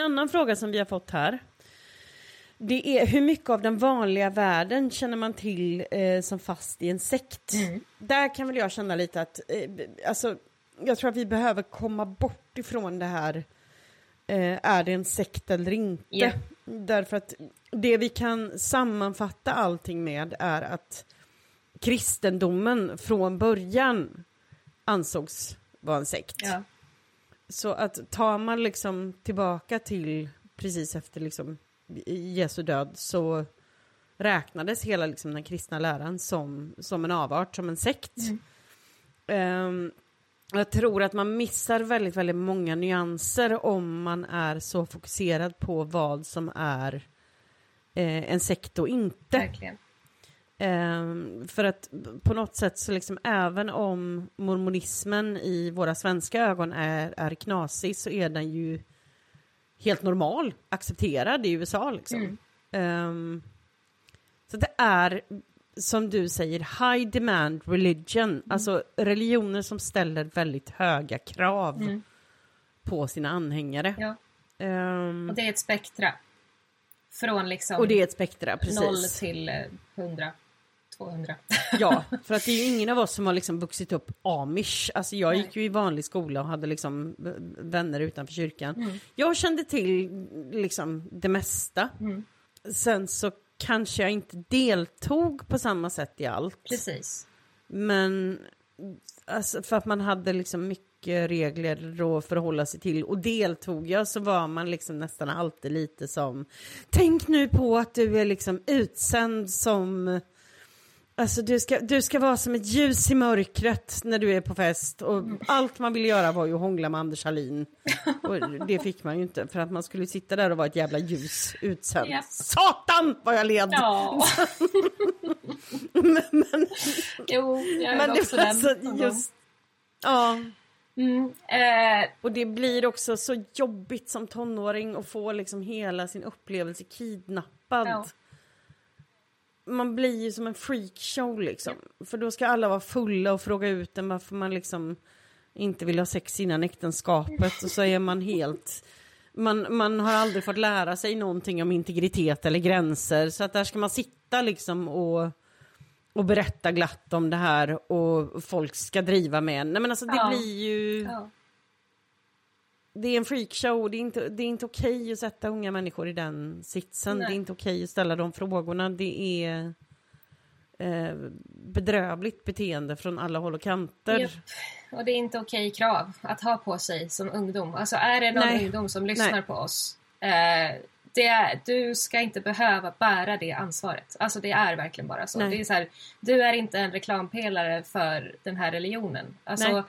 En annan fråga som vi har fått här. Det är hur mycket av den vanliga världen känner man till eh, som fast i en sekt? Där kan väl jag känna lite att, eh, alltså, jag tror att vi behöver komma bort ifrån det här, eh, är det en sekt eller inte? Ja. Därför att det vi kan sammanfatta allting med är att kristendomen från början ansågs vara en sekt. Ja. Så att tar man liksom tillbaka till precis efter liksom Jesu död så räknades hela liksom den kristna läran som, som en avart, som en sekt. Ehm, jag tror att man missar väldigt, väldigt många nyanser om man är så fokuserad på vad som är eh, en sekt och inte. Verkligen. Ehm, för att på något sätt så liksom även om mormonismen i våra svenska ögon är, är knasig så är den ju helt normal, accepterad i USA liksom. Mm. Ehm, så det är som du säger high demand religion, alltså religioner som ställer väldigt höga krav Mm. på sina anhängare. Ja. Ehm, Och det är ett spektra. Från liksom och det är ett spektra, precis. noll till eh, hundra. 200. Ja, (laughs) för att det är ju ingen av oss som har liksom vuxit upp amish. Alltså jag gick ju i vanlig skola och hade liksom vänner utanför kyrkan. Mm. Jag kände till liksom det mesta. Mm. Sen så kanske jag inte deltog på samma sätt i allt. Precis. Men alltså, för att man hade liksom mycket regler att förhålla sig till. Och deltog jag så var man liksom nästan alltid lite som Tänk nu på att du är liksom utsänd som Alltså du ska, du ska vara som ett ljus i mörkret när du är på fest och allt man ville göra var ju att hångla med Anders Hallin. Och det fick man ju inte för att man skulle sitta där och vara ett jävla ljus utsänd. Japp. Satan vad jag led! Ja. (laughs) men, men, jo, jag men det också var den. så just... Ja, Mm. Eh, och det blir också så jobbigt som tonåring att få liksom hela sin upplevelse kidnappad. Ja. Man blir ju som en freakshow liksom. För då ska alla vara fulla och fråga ut en varför man liksom inte vill ha sex innan äktenskapet och så är man helt... Man, man har aldrig fått lära sig någonting om integritet eller gränser så att där ska man sitta liksom och, och berätta glatt om det här och folk ska driva med en. Nej men alltså det Ja. blir ju... ja. Det är en freakshow, det är inte, det är inte okej att sätta unga människor i den sitsen. Nej. Det är inte okej att ställa de frågorna. Det är eh, bedrövligt beteende från alla håll och kanter. Japp. Och det är inte okej krav att ha på sig som ungdom. Alltså är det någon Nej. ungdom som lyssnar Nej. på oss. Eh, det är, du ska inte behöva bära det ansvaret. Alltså det är verkligen bara så. Nej. Det är så här, du är inte en reklampelare för den här religionen. Alltså.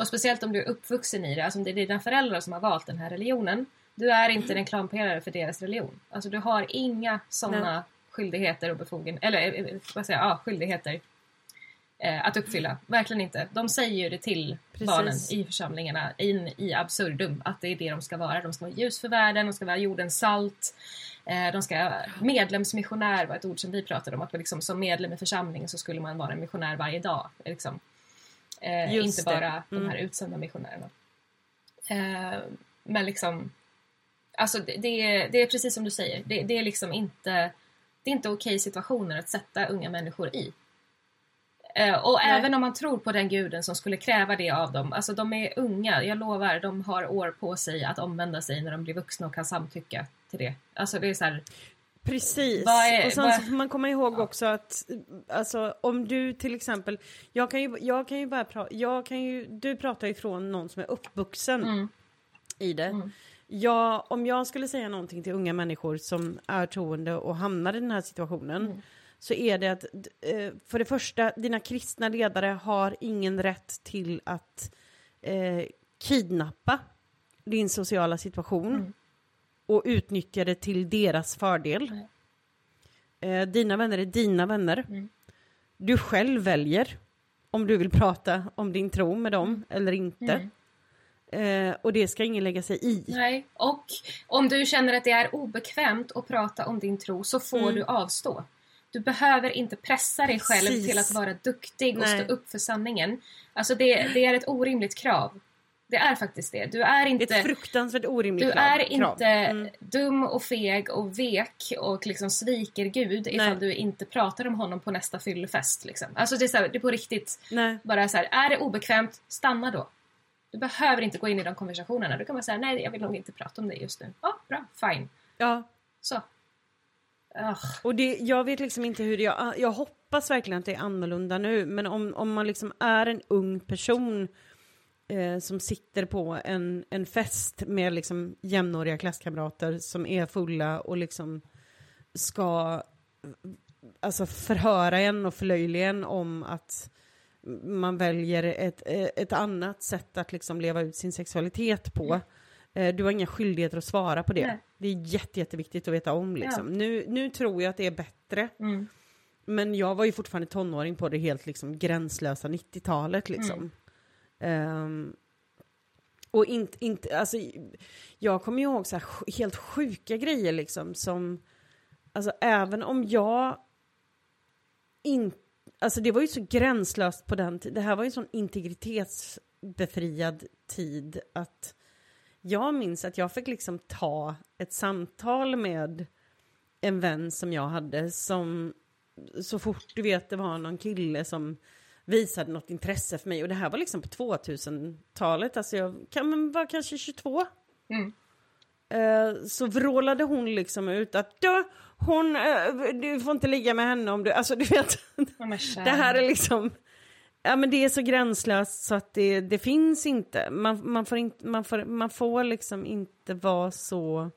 Och speciellt om du är uppvuxen i det. Alltså om det är dina föräldrar som har valt den här religionen. Du är inte en reklampelare för deras religion. Alltså du har inga sådana skyldigheter och befogenheter. Eller eh, vad säger jag? Ja, skyldigheter. Eh, att uppfylla. Verkligen inte. De säger ju det till Precis. barnen i församlingarna in i absurdum. Att det är det de ska vara. De ska vara ljus för världen, de ska vara jordens salt. Eh, de ska, medlemsmissionär var ett ord som vi pratade om. Att liksom, som medlem i församlingen så skulle man vara en missionär varje dag. Liksom. Eh, inte bara de här Mm. utsända missionärerna. Eh, men liksom, alltså det, det, är, det är precis som du säger. Det, det är liksom inte, det är inte okej situationer att sätta unga människor i. Eh, och Nej. även om man tror på den guden som skulle kräva det av dem. Alltså de är unga, jag lovar. De har år på sig att omvända sig när de blir vuxna och kan samtycka till det. Alltså det är så här, Precis. Är- och sen så får man komma ihåg också att alltså, om du till exempel, jag kan ju, jag kan ju bara prata, jag kan ju, du pratar från någon som är uppvuxen Mm. i det. Jag, om jag skulle säga någonting till unga människor som är troende och hamnar i den här situationen Mm. så är det att eh, för det första, dina kristna ledare har ingen rätt till att eh, kidnappa din sociala situation Mm. Och utnyttja det till deras fördel. Nej. Eh, dina vänner är dina vänner. Mm. Du själv väljer om du vill prata om din tro med dem eller inte. Mm. Eh, och det ska ingen lägga sig i. Nej, och om du känner att det är obekvämt att prata om din tro så får Mm. du avstå. Du behöver inte pressa dig själv Precis. till att vara duktig och Nej. stå upp för sanningen. Alltså det, det är ett orimligt krav. Det är faktiskt det. Du är Det är inte, ett fruktansvärt orimligt du är krav. inte Mm. dum och feg och vek och liksom sviker Gud ifall Nej. du inte pratar om honom på nästa fyllefest. Liksom. Alltså det är, så här, det är på riktigt Nej. bara så här, är det obekvämt, stanna då. Du behöver inte gå in i de konversationerna. Du kan bara säga nej, jag vill nog inte prata om det just nu. Ja, bra, fine. Ja, Så. Ugh. och det, jag vet liksom inte hur det... Jag, jag hoppas verkligen att det är annorlunda nu, men om, om man liksom är en ung person eh, som sitter på en, en fest med liksom jämnåriga klasskamrater som är fulla och liksom ska alltså förhöra en och förlöjliga en om att man väljer ett, ett annat sätt att liksom leva ut sin sexualitet på. Eh, Du har inga skyldigheter att svara på det. Nej. Det är jätte, jätteviktigt att veta om. Liksom. Nu, nu tror jag att det är bättre. Mm. Men jag var ju fortfarande tonåring på det helt liksom gränslösa 90-talet liksom. Um, och inte, inte, alltså, jag kommer ihåg så här helt sjuka grejer liksom som, alltså även om jag inte, alltså det var ju så gränslöst på den tiden, det här var ju en sån integritetsbefriad tid att jag minns att jag fick liksom ta ett samtal med en vän som jag hade som så fort du vet det var någon kille som visade något intresse för mig och det här var liksom på 2000-talet, alltså jag kan vara kanske 22. Mm. Eh, så vrålade hon liksom ut att då, hon, eh, du får inte ligga med henne om du, alltså du vet. Det här är liksom, ja men det är så gränslöst så att det, det finns inte. Man, man, får inte man, får, man får liksom inte vara så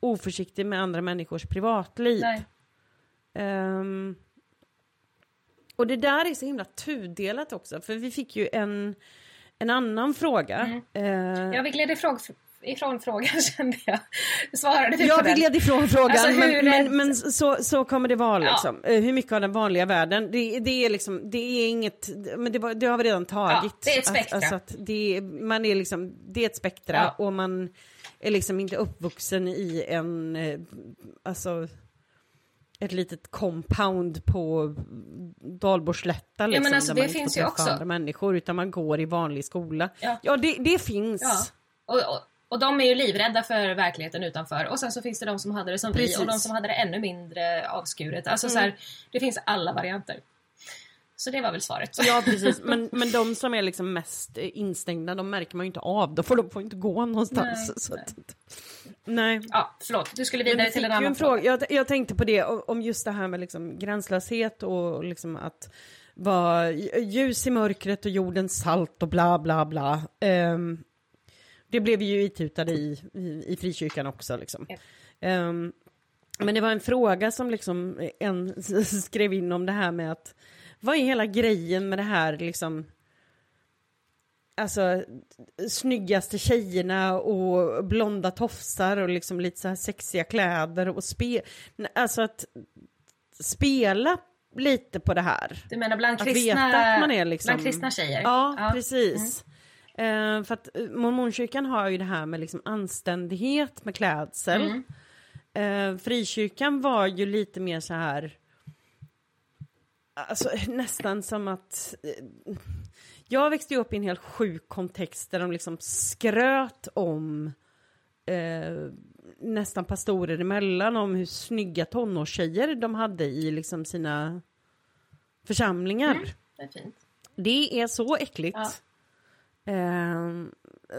oförsiktig med andra människors privatliv. Nej. Och det där är så himla tudelat också, för vi fick ju en, en annan fråga. Eh, Ja, vi gled ifrån, ifrån frågan (laughs) kände jag. Svarade du Ja, vi gled ifrån frågan, Alltså, men, men, rädd- men så, så kommer det vara Ja. liksom. Eh, Hur mycket av den vanliga världen, det, det är liksom, det är inget, men det, det har vi redan tagit. Ja, det är ett spektra. Att, alltså att det, man är liksom, det är ett spektra Ja. och man är liksom inte uppvuxen i en, eh, alltså ett litet compound på Dalborgslätta liksom, men alltså, där det man finns inte får träffa andra människor utan man går i vanlig skola. Ja. det, det finns. Ja. Och, och, och de är ju livrädda för verkligheten utanför. Och sen så finns det de som hade det som Precis. vi och de som hade det ännu mindre avskuret. Alltså så här, det finns alla varianter. Så det var väl svaret. Ja (laughs) precis, men, men de som är liksom mest instängda de märker man ju inte av, då får de får inte gå någonstans. Nej, så att, nej. Ja, förlåt. Du skulle vidare vi till en annan fråga. Jag, jag tänkte på det, om just det här med liksom gränslöshet och liksom att vara ljus i mörkret och jordens salt och bla bla bla. Ehm, det blev vi ju itutade i, i, i frikyrkan också liksom. Ehm, men det var en fråga som liksom en (laughs) skrev in om det här med att vad är hela grejen med det här liksom Alltså snyggaste tjejerna och blonda tofsar och liksom lite så här sexiga kläder och spe... Alltså att spela lite på det här. Du menar bland Att kristna, veta att man är liksom- bland kristna tjejer? Ja, precis. Eh, för att eh, mormonkyrkan har ju det här med liksom anständighet med klädsel. Mm. Eh, frikyrkan var ju lite mer så här, alltså nästan som att, eh, jag växte upp i en helt sjuk kontext där de liksom skröt om eh, nästan pastorer emellan om hur snygga tonårstjejer de hade i liksom sina församlingar. Mm. Det är fint. Det är så äckligt. Ja. Ehm,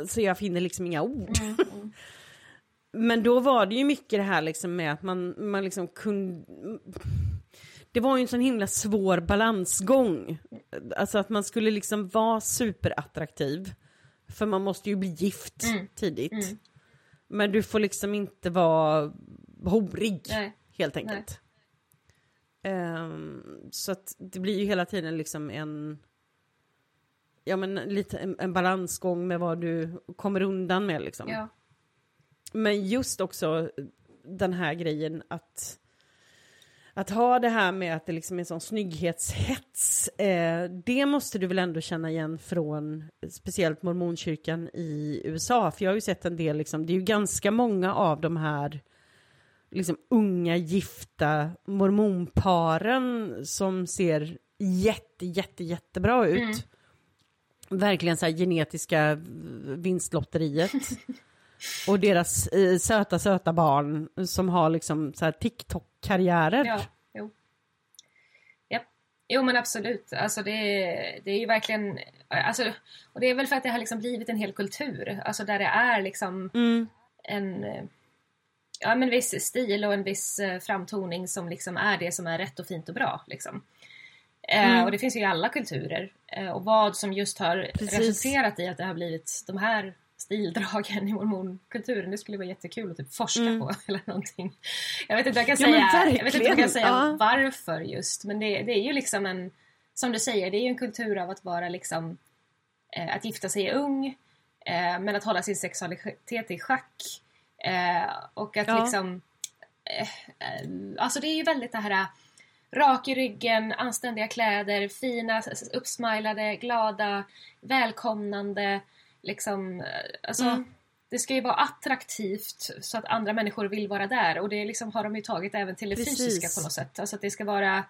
så jag finner liksom inga ord. Mm, mm. (laughs) Men då var det ju mycket det här liksom med att man, man liksom kunde... Det var ju en sån himla svår balansgång. Alltså att man skulle liksom vara superattraktiv. För man måste ju bli gift Mm. tidigt. Mm. Men du får liksom inte vara horig, Nej. helt enkelt. Ehm, så att det blir ju hela tiden liksom en... Ja men lite en, en balansgång med vad du kommer undan med liksom. Ja. Men just också den här grejen att att ha det här med att det liksom är sån snygghetshets, eh, det måste du väl ändå känna igen från speciellt mormonkyrkan i USA, för jag har ju sett en del, liksom, det är ju ganska många av de här liksom unga gifta mormonparen som ser jätte, jätte, jättebra ut. Mm. Verkligen så här genetiska vinstlotteriet. Och deras eh, söta, söta barn som har liksom så här TikTok-karriärer. Ja, jo. Japp. Jo men absolut, alltså det, det är ju verkligen, alltså, och det är väl för att det har liksom blivit en hel kultur, alltså där det är liksom Mm, en, eh, ja men viss stil och en viss eh, framtoning som liksom är det som är rätt och fint och bra liksom. Eh, Mm. och det finns ju i alla kulturer. Eh, och vad som just har Precis. resulterat i att det har blivit de här stildragen i mormonkulturen. Det skulle vara jättekul att typ forska Mm. på (laughs) eller någonting. Jag vet inte vad jag Ja, kan men säga, jag vet inte jag kan säga Ja. varför just. Men det, det är ju liksom en, som du säger, det är ju en kultur av att vara liksom, eh, att gifta sig ung, eh, men att hålla sin sexualitet i schack. Eh, och att Ja. liksom, eh, eh, alltså det är ju väldigt det här eh, rak i ryggen, anständiga kläder, fina, uppsmilade, glada, välkomnande. Liksom, eh, alltså, Mm. Det ska ju vara attraktivt så att andra människor vill vara där och det liksom har de ju tagit även till det Precis. fysiska på något sätt. Alltså att det ska vara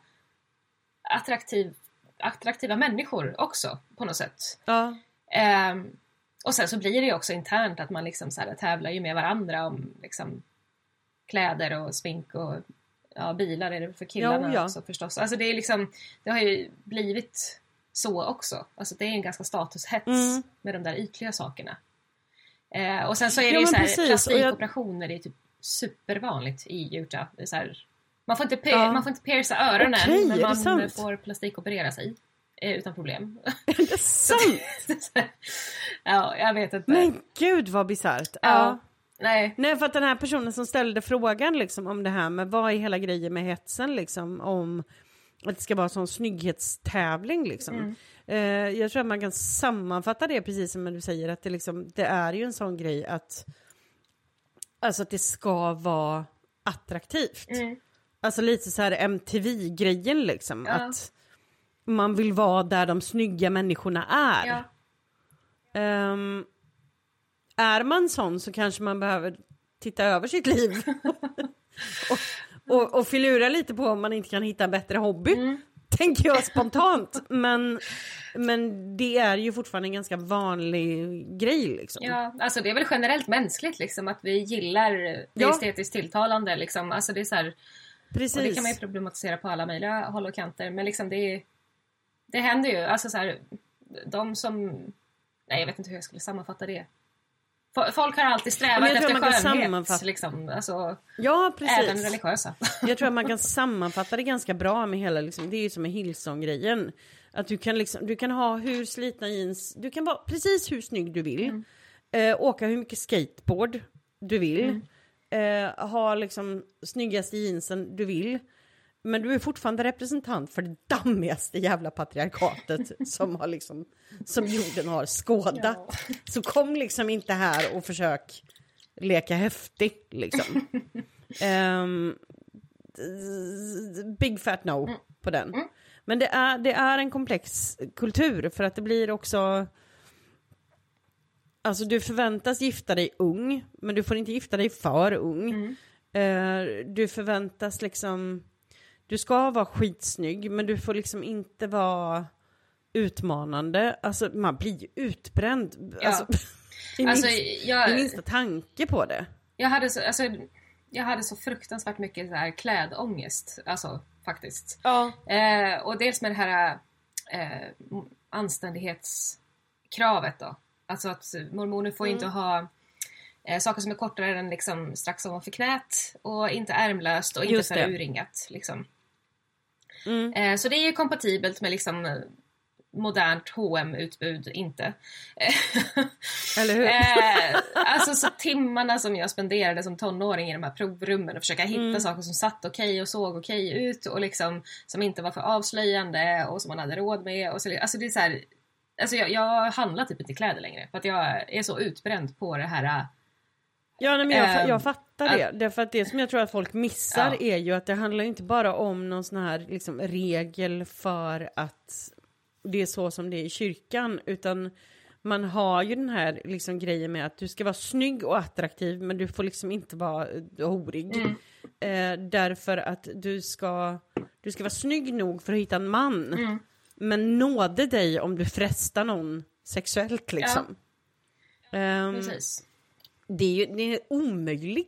attraktiv, attraktiva människor också på något sätt. ja. Ehm, och sen så blir det ju också internt att man liksom så här tävlar ju med varandra om liksom kläder och smink och ja, bilar är det för killarna Ja, ja. också förstås. Alltså det är liksom, det har ju blivit så också. Alltså det är en ganska statushets Mm. med de där ytliga sakerna. Eh, och sen så är det Ja, ju så här, precis, jag- plastikoperationer det är typ supervanligt i Utah. Så här, man, får inte Ja. man får inte pierca öronen är men man får plastikoperera sig. Eh, utan problem. (laughs) Är det sant? (laughs) ja, jag vet inte. Men gud vad bisarrt. ja. Ja. Nej. Nej för att den här personen som ställde frågan liksom om det här med vad är hela grejen med hetsen liksom om att det ska vara en sån snygghetstävling liksom. Mm. Eh, jag tror att man kan sammanfatta det precis som du säger att det liksom det är ju en sån grej att alltså att det ska vara attraktivt. Mm. Alltså lite så här MTV-grejen liksom Ja. att man vill vara där de snygga människorna är. Ja. Ehm, är man sån så kanske man behöver titta över sitt liv. (laughs) och, och, och filura lite på om man inte kan hitta en bättre hobby. Mm. (laughs) Tänker jag spontant. Men, men det är ju fortfarande en ganska vanlig grej liksom. Ja, alltså det är väl generellt mänskligt liksom att vi gillar det Ja. estetiskt tilltalande liksom. Alltså det är så här, Precis. och det kan man ju problematisera på alla möjliga håll och kanter men liksom det det händer ju, alltså så här, de som, nej jag vet inte hur jag skulle sammanfatta det. Fo- Folk har alltid strävat jag tror efter man skönhet, sammanfatta- liksom. alltså, Ja, precis. även religiösa. (laughs) Jag tror att man kan sammanfatta det ganska bra med hela, liksom, det är ju som med Hillsong-grejen. Att du kan, liksom, du kan ha hur slitna jeans, du kan vara precis hur snygg du vill. Eh, åka hur mycket skateboard du vill. Eh, ha liksom snyggaste jeansen du vill. Men du är fortfarande representant för det dammigaste jävla patriarkatet (laughs) som, har liksom, som jorden har skådat. Så kom liksom inte här och försök leka häftig liksom. (laughs) Ehm, big fat no på den. Men det är, det är en komplex kultur för att det blir också... Alltså du förväntas gifta dig ung, men du får inte gifta dig för ung. Eh, du förväntas liksom... Du ska vara skitsnygg, men du får liksom inte vara utmanande. Alltså man blir ju utbränd. Ja. Alltså, (laughs) i, Alltså, minst, jag- i minsta tanke på det. Jag hade så, alltså, jag hade så fruktansvärt mycket så här klädångest, alltså faktiskt. Ja. Eh, och dels med det här eh, anständighetskravet då. Alltså att mormoner får inte ha eh, saker som är kortare än liksom strax ovanför knät och inte ärmlöst och inte Just det. urringat. Liksom. Mm. Eh, så det är ju kompatibelt med liksom eh, modernt hm utbud inte. Eller hur? (laughs) Eh, alltså så timmarna som jag spenderade som tonåring i de här provrummen och försöka hitta Mm. saker som satt okej och såg okej ut och liksom som inte var för avslöjande och som man hade råd med. Och så, alltså det är så här, alltså jag, jag handlar typ inte kläder längre för att jag är så utbränd på det här. Äh, Ja, nej, men jag, Ehm, jag fattar det. Därför att det som jag tror att folk missar Ja. är ju att det handlar inte bara om någon sån här liksom, regel för att det är så som det är i kyrkan, utan man har ju den här liksom, grejen med att du ska vara snygg och attraktiv, men du får liksom inte vara eh, horig. Eh, därför att du ska, du ska vara snygg nog för att hitta en man, men nåde dig om du frestar någon sexuellt liksom. Ehm, Precis. Det är ju det är en omöjlig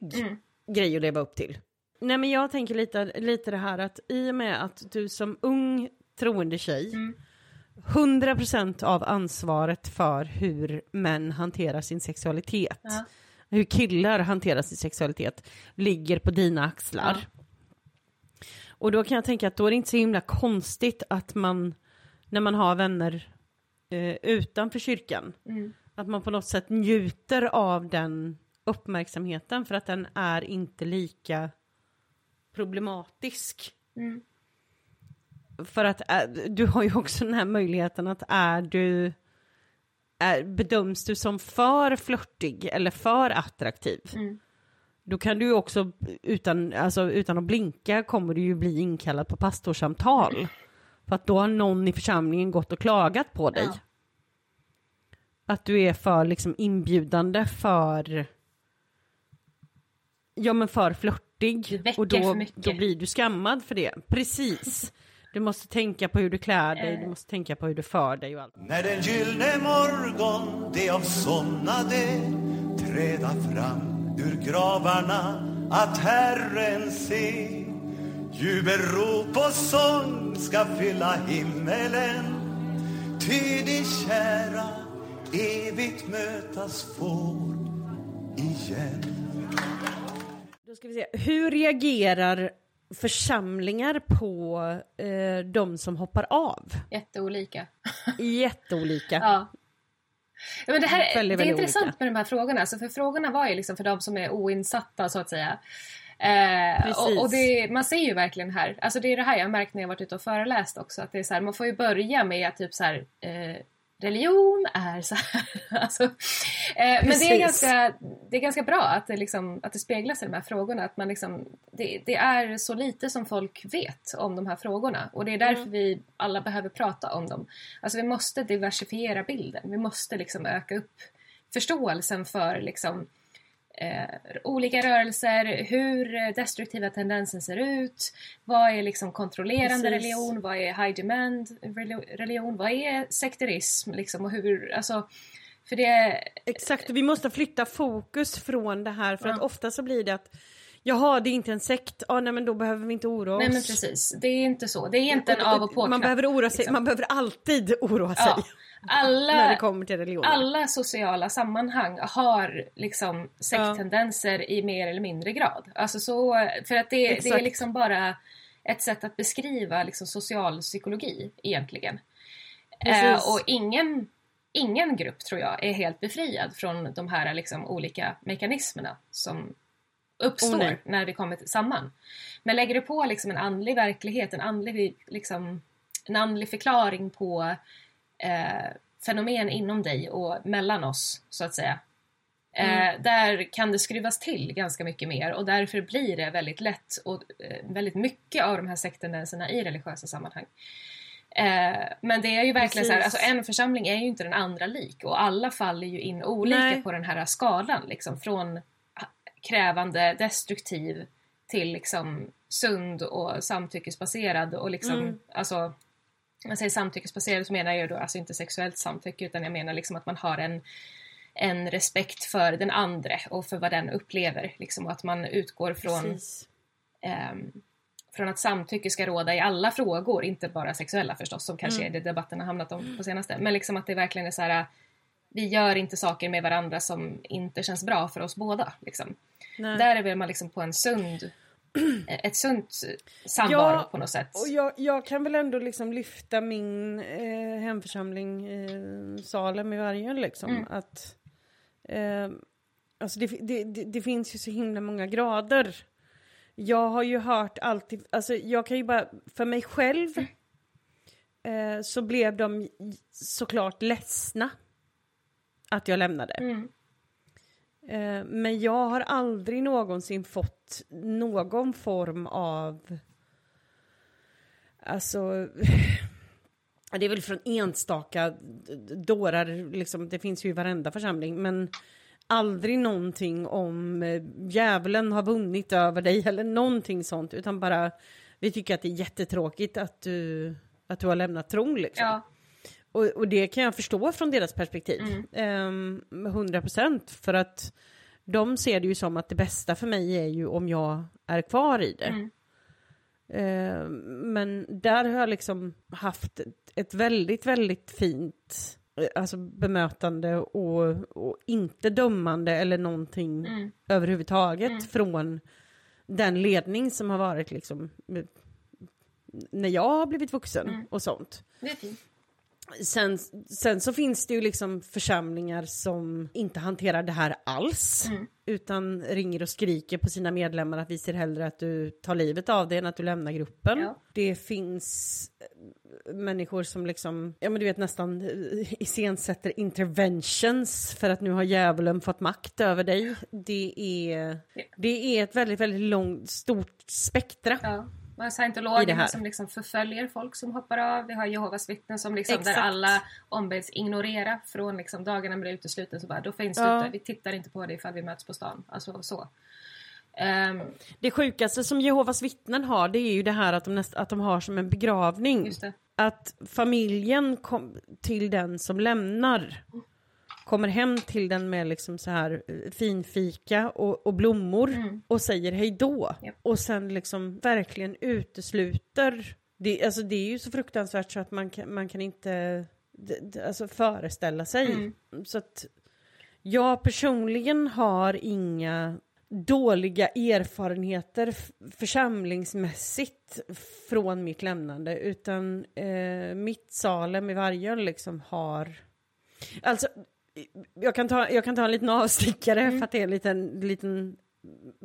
grej att leva upp till. Nej men jag tänker lite, lite det här att i och med att du som ung troende tjej 100% av ansvaret för hur män hanterar sin sexualitet, Ja. hur killar hanterar sin sexualitet, ligger på dina axlar. Och då kan jag tänka att då är det inte så himla konstigt att man, när man har vänner eh, utanför kyrkan, att man på något sätt njuter av den uppmärksamheten för att den är inte lika problematisk. Mm. För att äh, du har ju också den här möjligheten att är du är, bedöms du som för flörtig eller för attraktiv Mm. då kan du ju också utan, alltså, utan att blinka kommer du ju bli inkallad på pastorssamtal. För att då har någon i församlingen gått och klagat på dig. Ja. Att du är för liksom inbjudande för Ja men för flörtig. Och då, då blir du skammad för det. Precis. Du måste tänka på hur du klär dig, du måste tänka på hur du för dig och allt. När den gyllne morgon de avsomnade träda fram ur gravarna att Herren se Jubelrop och sång ska fylla himmelen Ty de kära evigt mötas får igen Då ska vi se. Hur reagerar församlingar på eh, de som hoppar av? Jätteolika. Jätteolika. (laughs) Ja. Ja, men det, här, Väldigt, det är intressant olika. med de här frågorna, alltså, för frågorna var ju liksom för de som är oinsatta så att säga. Eh, Precis. och, och det, man ser ju verkligen här, alltså det är det här jag har märkt när jag varit ute och föreläst också, att det är så här, man får ju börja med att typ så här, eh, religion är så här. (laughs) alltså, eh, men det är, ganska, det är ganska bra att det, liksom, att det speglas i de här frågorna. Att man liksom, det, det är så lite som folk vet om de här frågorna och det är därför Mm. vi alla behöver prata om dem. Alltså vi måste diversifiera bilden. Vi måste liksom öka upp förståelsen för liksom, eh, olika rörelser, hur destruktiva tendensen ser ut, vad är liksom kontrollerande Precis. religion, vad är high demand reli- religion, vad är sekterism liksom och hur, alltså för det, Exakt, vi måste flytta fokus från det här för Ja. att ofta så blir det att Jaha, det är inte en sekt. Ja, nej men då behöver vi inte oroa oss. nej men precis, det är inte så, det är inte en av och på Man behöver oroa sig, liksom. man behöver alltid oroa sig. Ja. Alla, När det kommer till religion. alla sociala sammanhang har liksom sekttendenser i mer eller mindre grad. Alltså så, för att det, det är liksom bara ett sätt att beskriva liksom social psykologi egentligen. Eh, och ingen, ingen grupp tror jag är helt befriad från de här liksom olika mekanismerna som uppstår Oh, när vi kommer samman. Men lägger du på liksom en andlig verklighet, en andlig, liksom, en andlig förklaring på eh, fenomen inom dig och mellan oss, så att säga. Eh, där kan det skruvas till ganska mycket mer och därför blir det väldigt lätt och eh, väldigt mycket av de här sekttendenserna i religiösa sammanhang. Eh, men det är ju verkligen så här, Precis. alltså en församling är ju inte den andra lik och alla faller ju in olika Nej. på den här skalan liksom från krävande, destruktiv till liksom sund och samtyckesbaserad och liksom Mm. alltså jag säger samtyckesbaserad så menar jag då alltså inte sexuellt samtycke utan jag menar liksom att man har en en respekt för den andra och för vad den upplever liksom och att man utgår från ehm, från att samtycke ska råda i alla frågor, inte bara sexuella förstås som kanske Mm. är det debatten har hamnat om på senaste. Men liksom att det verkligen är så här. Vi gör inte saker med varandra som inte känns bra för oss båda. Liksom. Där är väl man liksom på en sund, (clears throat) ett sunt samvaro Ja, på något sätt. Och jag, jag kan väl ändå liksom lyfta min eh, hemförsamling eh, Salem i Vargön liksom. Mm. Att, eh, alltså det, det, det, det finns ju så himla många grader. Jag har ju hört alltid, alltså jag kan ju bara, för mig själv eh, så blev de såklart ledsna att jag lämnade. Mm. Eh, Men jag har aldrig någonsin fått någon form av... Alltså... (laughs) Det är väl från enstaka dårar, liksom, det finns ju i varenda församling, men aldrig någonting om eh, djävulen har vunnit över dig (laughs) eller någonting sånt, utan bara vi tycker att det är jättetråkigt att du, att du har lämnat tron. Liksom. Ja, och, och det kan jag förstå från deras perspektiv. Mm. Med 100 procent. För att de ser det ju som att det bästa för mig är ju om jag är kvar i det. Mm. Ehm, men där har jag liksom haft ett, ett väldigt, väldigt fint eh, alltså bemötande och, och inte dömande eller någonting Mm. överhuvudtaget från den ledning som har varit liksom eh, när jag har blivit vuxen Mm. och sånt. det är fint. Sen, sen så finns det ju liksom församlingar som inte hanterar det här alls. Mm. Utan ringer och skriker på sina medlemmar att vi ser hellre att du tar livet av dig än att du lämnar gruppen. Ja. Det finns eh, människor som liksom, ja men du vet nästan eh, iscensätter interventions för att nu har djävulen fått makt över dig. Det är, det är ett väldigt, väldigt långt, stort spektra. Ja. Man har det scientologerna som liksom förföljer folk som hoppar av. Vi har Jehovas vittnen som liksom, där alla ombeds ignorera från liksom, dagarna blir utesluten så bara då finns Ja. inte. Vi tittar inte på dig ifall vi möts på stan. Alltså så. Ehm, Det sjukaste som Jehovas vittnen har det är ju det här att de, näst, att de har som en begravning. det. Att familjen kom till den som lämnar kommer hem till den med liksom så här eh, finfika och, och blommor och säger hej då. Japp. Och sen liksom verkligen utesluter, det, alltså det är ju så fruktansvärt så att man kan, man kan inte alltså föreställa sig. Så att jag personligen har inga dåliga erfarenheter församlingsmässigt från mitt lämnande utan eh, mitt Salem i Vargön liksom har Alltså, jag kan ta, jag kan ta en liten avstickare för att det är en liten, liten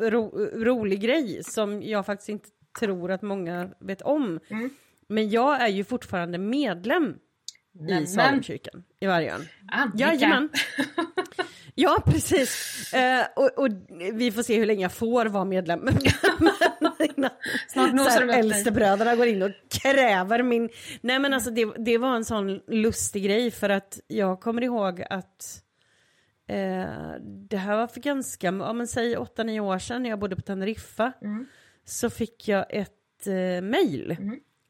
ro, rolig grej som jag faktiskt inte tror att många vet om. Men jag är ju fortfarande medlem i Nämen. Salemkyrkan i Vargön. Jajamän. (laughs) Ja, precis. Eh, och, och vi får se hur länge jag får vara medlem. (laughs) Snart nosar upp dig. Äldstebröderna går in och kräver min... Nej men alltså det, det var en sån lustig grej för att jag kommer ihåg att eh, det här var för ganska, ja men säg 8-9 år sedan när jag bodde på Teneriffa. Mm. Så fick jag ett eh, mail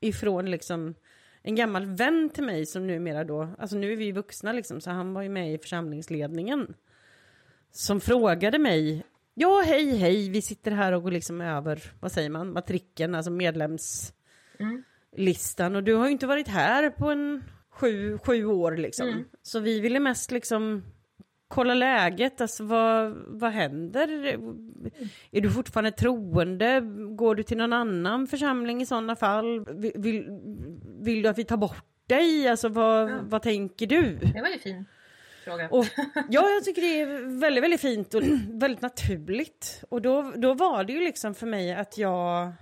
ifrån liksom en gammal vän till mig som numera då, alltså nu är vi vuxna liksom, så han var ju med i församlingsledningen. Som frågade mig, ja hej hej, vi sitter här och går liksom över, vad säger man, matrikeln, alltså medlemslistan och du har ju inte varit här på en sju, sju år liksom. Så vi ville mest liksom kolla läget, alltså vad, vad händer? Är du fortfarande troende? Går du till någon annan församling i sådana fall? Vill, vill, vill du att vi tar bort dig? Alltså vad, vad tänker du? Det var ju fin fråga. Och, (laughs) ja, jag tycker det är väldigt, väldigt fint och (clears throat) väldigt naturligt. Och då, då var det ju liksom för mig att jag...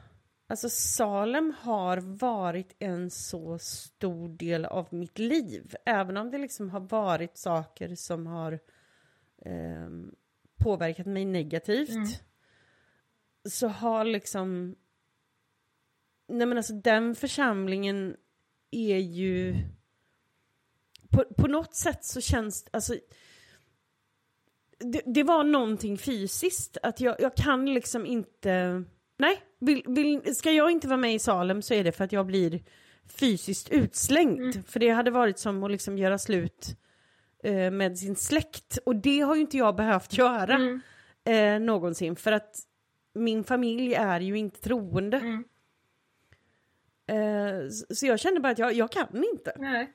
Alltså Salem har varit en så stor del av mitt liv. Även om det liksom har varit saker som har ehm, påverkat mig negativt. Så har liksom... Nej men alltså den församlingen är ju på, på något sätt så känns alltså det, det var någonting fysiskt, att jag, jag kan liksom inte... Nej, vill, vill, ska jag inte vara med i Salem så är det för att jag blir fysiskt utslängd. För det hade varit som att liksom göra slut eh, med sin släkt. Och det har ju inte jag behövt göra eh, någonsin. För att min familj är ju inte troende. Eh, så- så jag kände bara att jag, jag kan inte. Nej.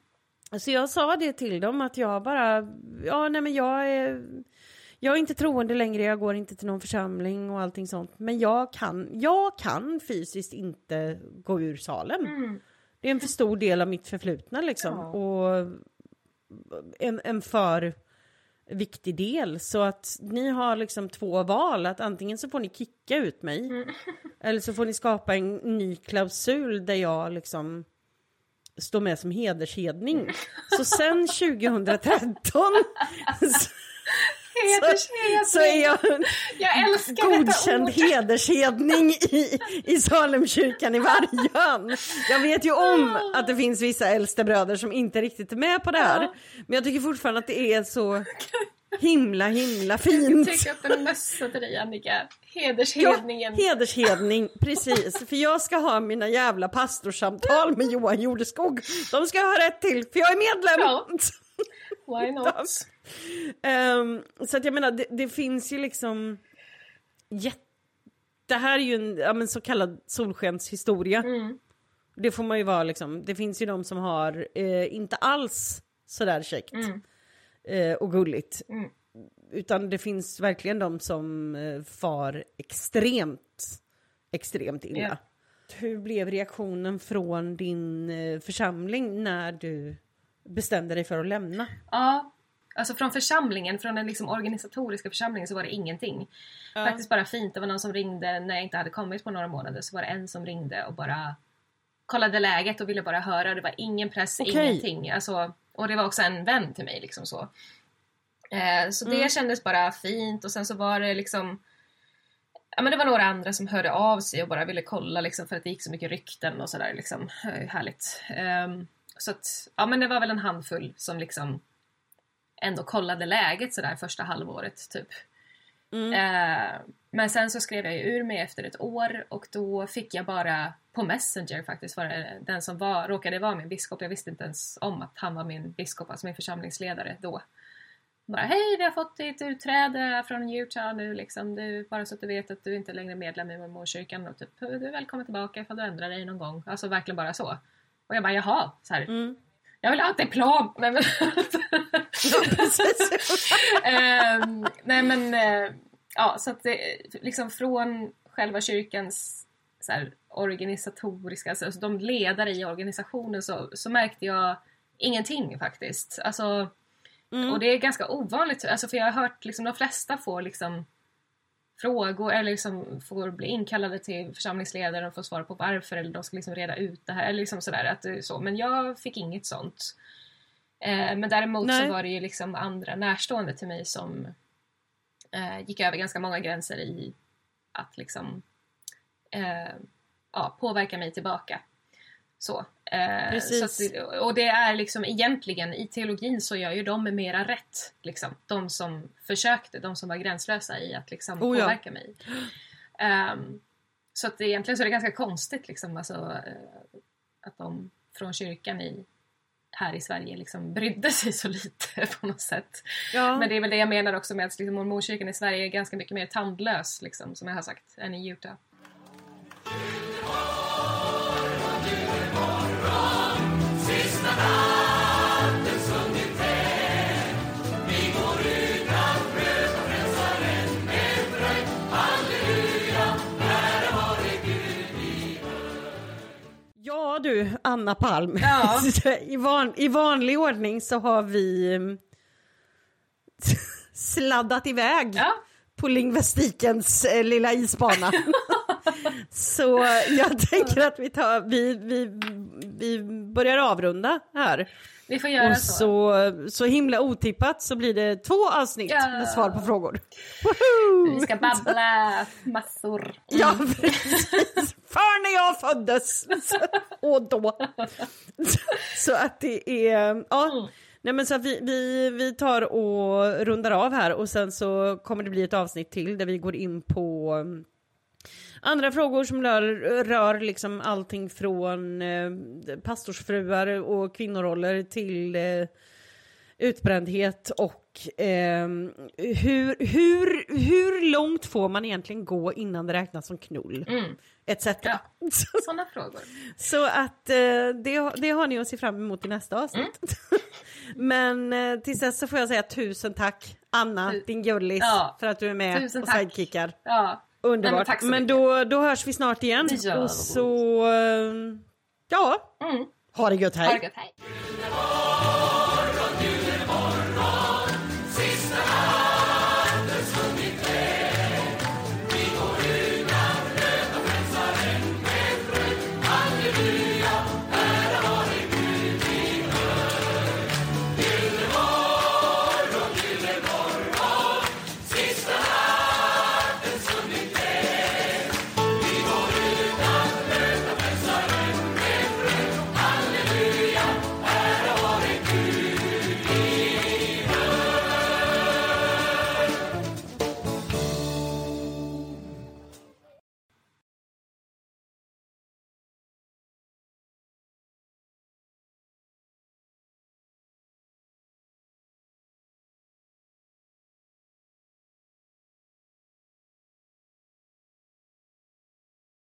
Så jag sa det till dem att jag bara, ja nej men jag är, jag är inte troende längre, jag går inte till någon församling och allting sånt. Men jag kan, jag kan fysiskt inte gå ur Salem. Det är en för stor del av mitt förflutna liksom. Ja. Och en, en för viktig del. Så att ni har liksom två val, att antingen så får ni kicka ut mig. Eller så får ni skapa en ny klausul där jag liksom står med som hedershedning. Så sen (laughs) 2013 så, Hedershedning. så är jag Jag älskar godkänd hedershedning i, i Salemkyrkan i Vargön. Jag vet ju om att det finns vissa äldstebröder som inte riktigt är med på det här. Men jag tycker fortfarande att det är så himla himla fint. Tryck upp en mössa till dig Annika. Ja, Hedershedningen. hedershedning, (laughs) precis. För jag ska ha mina jävla pastorssamtal med Johan Jordeskog. De ska jag ha rätt till, för jag är medlem. Ja. (laughs) Why not? Ehm, så att jag menar, det, det finns ju liksom... Jätte... Det här är ju en ja, så kallad solskenshistoria. Det får man ju vara liksom. Det finns ju de som har eh, inte alls sådär käckt eh, och gulligt. Utan det finns verkligen de som eh, far extremt, extremt illa. Ja. Hur blev reaktionen från din eh, församling när du bestämde dig för att lämna? Ja, alltså från församlingen, från den liksom organisatoriska församlingen så var det ingenting. Faktiskt bara fint. Det var någon som ringde när jag inte hade kommit på några månader så var det en som ringde och bara kollade läget och ville bara höra. Det var ingen press, Okej. ingenting. Alltså, och det var också en vän till mig liksom så. Eh, så det kändes bara fint och sen så var det liksom Ja men det var några andra som hörde av sig och bara ville kolla liksom för att det gick så mycket rykten och sådär liksom. Eh, Härligt. Ehm, så att, ja men det var väl en handfull som liksom ändå kollade läget sådär första halvåret typ. Eh, men sen så skrev jag ju ur mig efter ett år och då fick jag bara på Messenger faktiskt var det den som var, råkade vara min biskop. Jag visste inte ens om att han var min biskop, alltså min församlingsledare då. bara hej vi har fått ditt utträde från Utah nu liksom. Du, bara så att du vet att du inte är längre medlem i mormorkyrkan och typ du är välkommen tillbaka ifall du ändrar dig någon gång. Alltså verkligen bara så. Och jag bara jaha, så här. Mm. Jag vill ha ett diplom! Nej men, (laughs) (laughs) Ehm, nej men eh, ja så att det, liksom från själva kyrkans så här, organisatoriska, alltså de ledare i organisationen så, så märkte jag ingenting faktiskt. Alltså, Mm. och det är ganska ovanligt, alltså, för jag har hört liksom de flesta får liksom frågor eller liksom får bli inkallade till församlingsledaren och få svara på varför eller de ska liksom reda ut det här eller liksom sådär att det är så. Men jag fick inget sånt. Eh, men däremot Nej. så var det ju liksom andra närstående till mig som eh, gick över ganska många gränser i att liksom eh, ja, påverka mig tillbaka. Så. Eh, så att, och det är liksom egentligen i teologin så gör ju de mera rätt. Liksom. De som försökte, de som var gränslösa i att liksom Oh ja. påverka mig. Ehm, så att egentligen så är det ganska konstigt liksom, alltså, eh, att de från kyrkan i, här i Sverige liksom brydde sig så lite (laughs) på något sätt. Ja. Men det är väl det jag menar också med att liksom, mormorkyrkan i Sverige är ganska mycket mer tandlös, liksom, som jag har sagt, än i Utah. Ja du, Anna Palm. Ja. (laughs) I, van, I vanlig ordning så har vi mm, (laughs) sladdat iväg Ja, på lingvistikens eh, lilla isbana. (laughs) så jag tänker att vi, tar, vi, vi, vi börjar avrunda här. vi får göra Och så. så, så himla otippat så blir det två avsnitt Ja. med svar på frågor. Woho! Vi ska babbla massor. Ja, precis. För när jag föddes. Och då. Så att det är... Ja. Nej, men så vi, vi, vi tar och rundar av här och sen så kommer det bli ett avsnitt till där vi går in på andra frågor som rör, rör liksom allting från eh, pastorsfruar och kvinnoroller till eh, utbrändhet och ehm, hur, hur, hur långt får man egentligen gå innan det räknas som knull? Mm. Etc. Ja. (laughs) Sådana frågor. Så att eh, det, det har ni att se fram emot i nästa avsnitt. (laughs) Men eh, tills dess så får jag säga tusen tack Anna, din gullis, Ja. för att du är med och tack. sidekickar. Ja. Nej, men Underbart. så men mycket. då, då hörs vi snart igen. Och så, eh, ja, Mm. ha det gött, hej. Ha det gött, hej.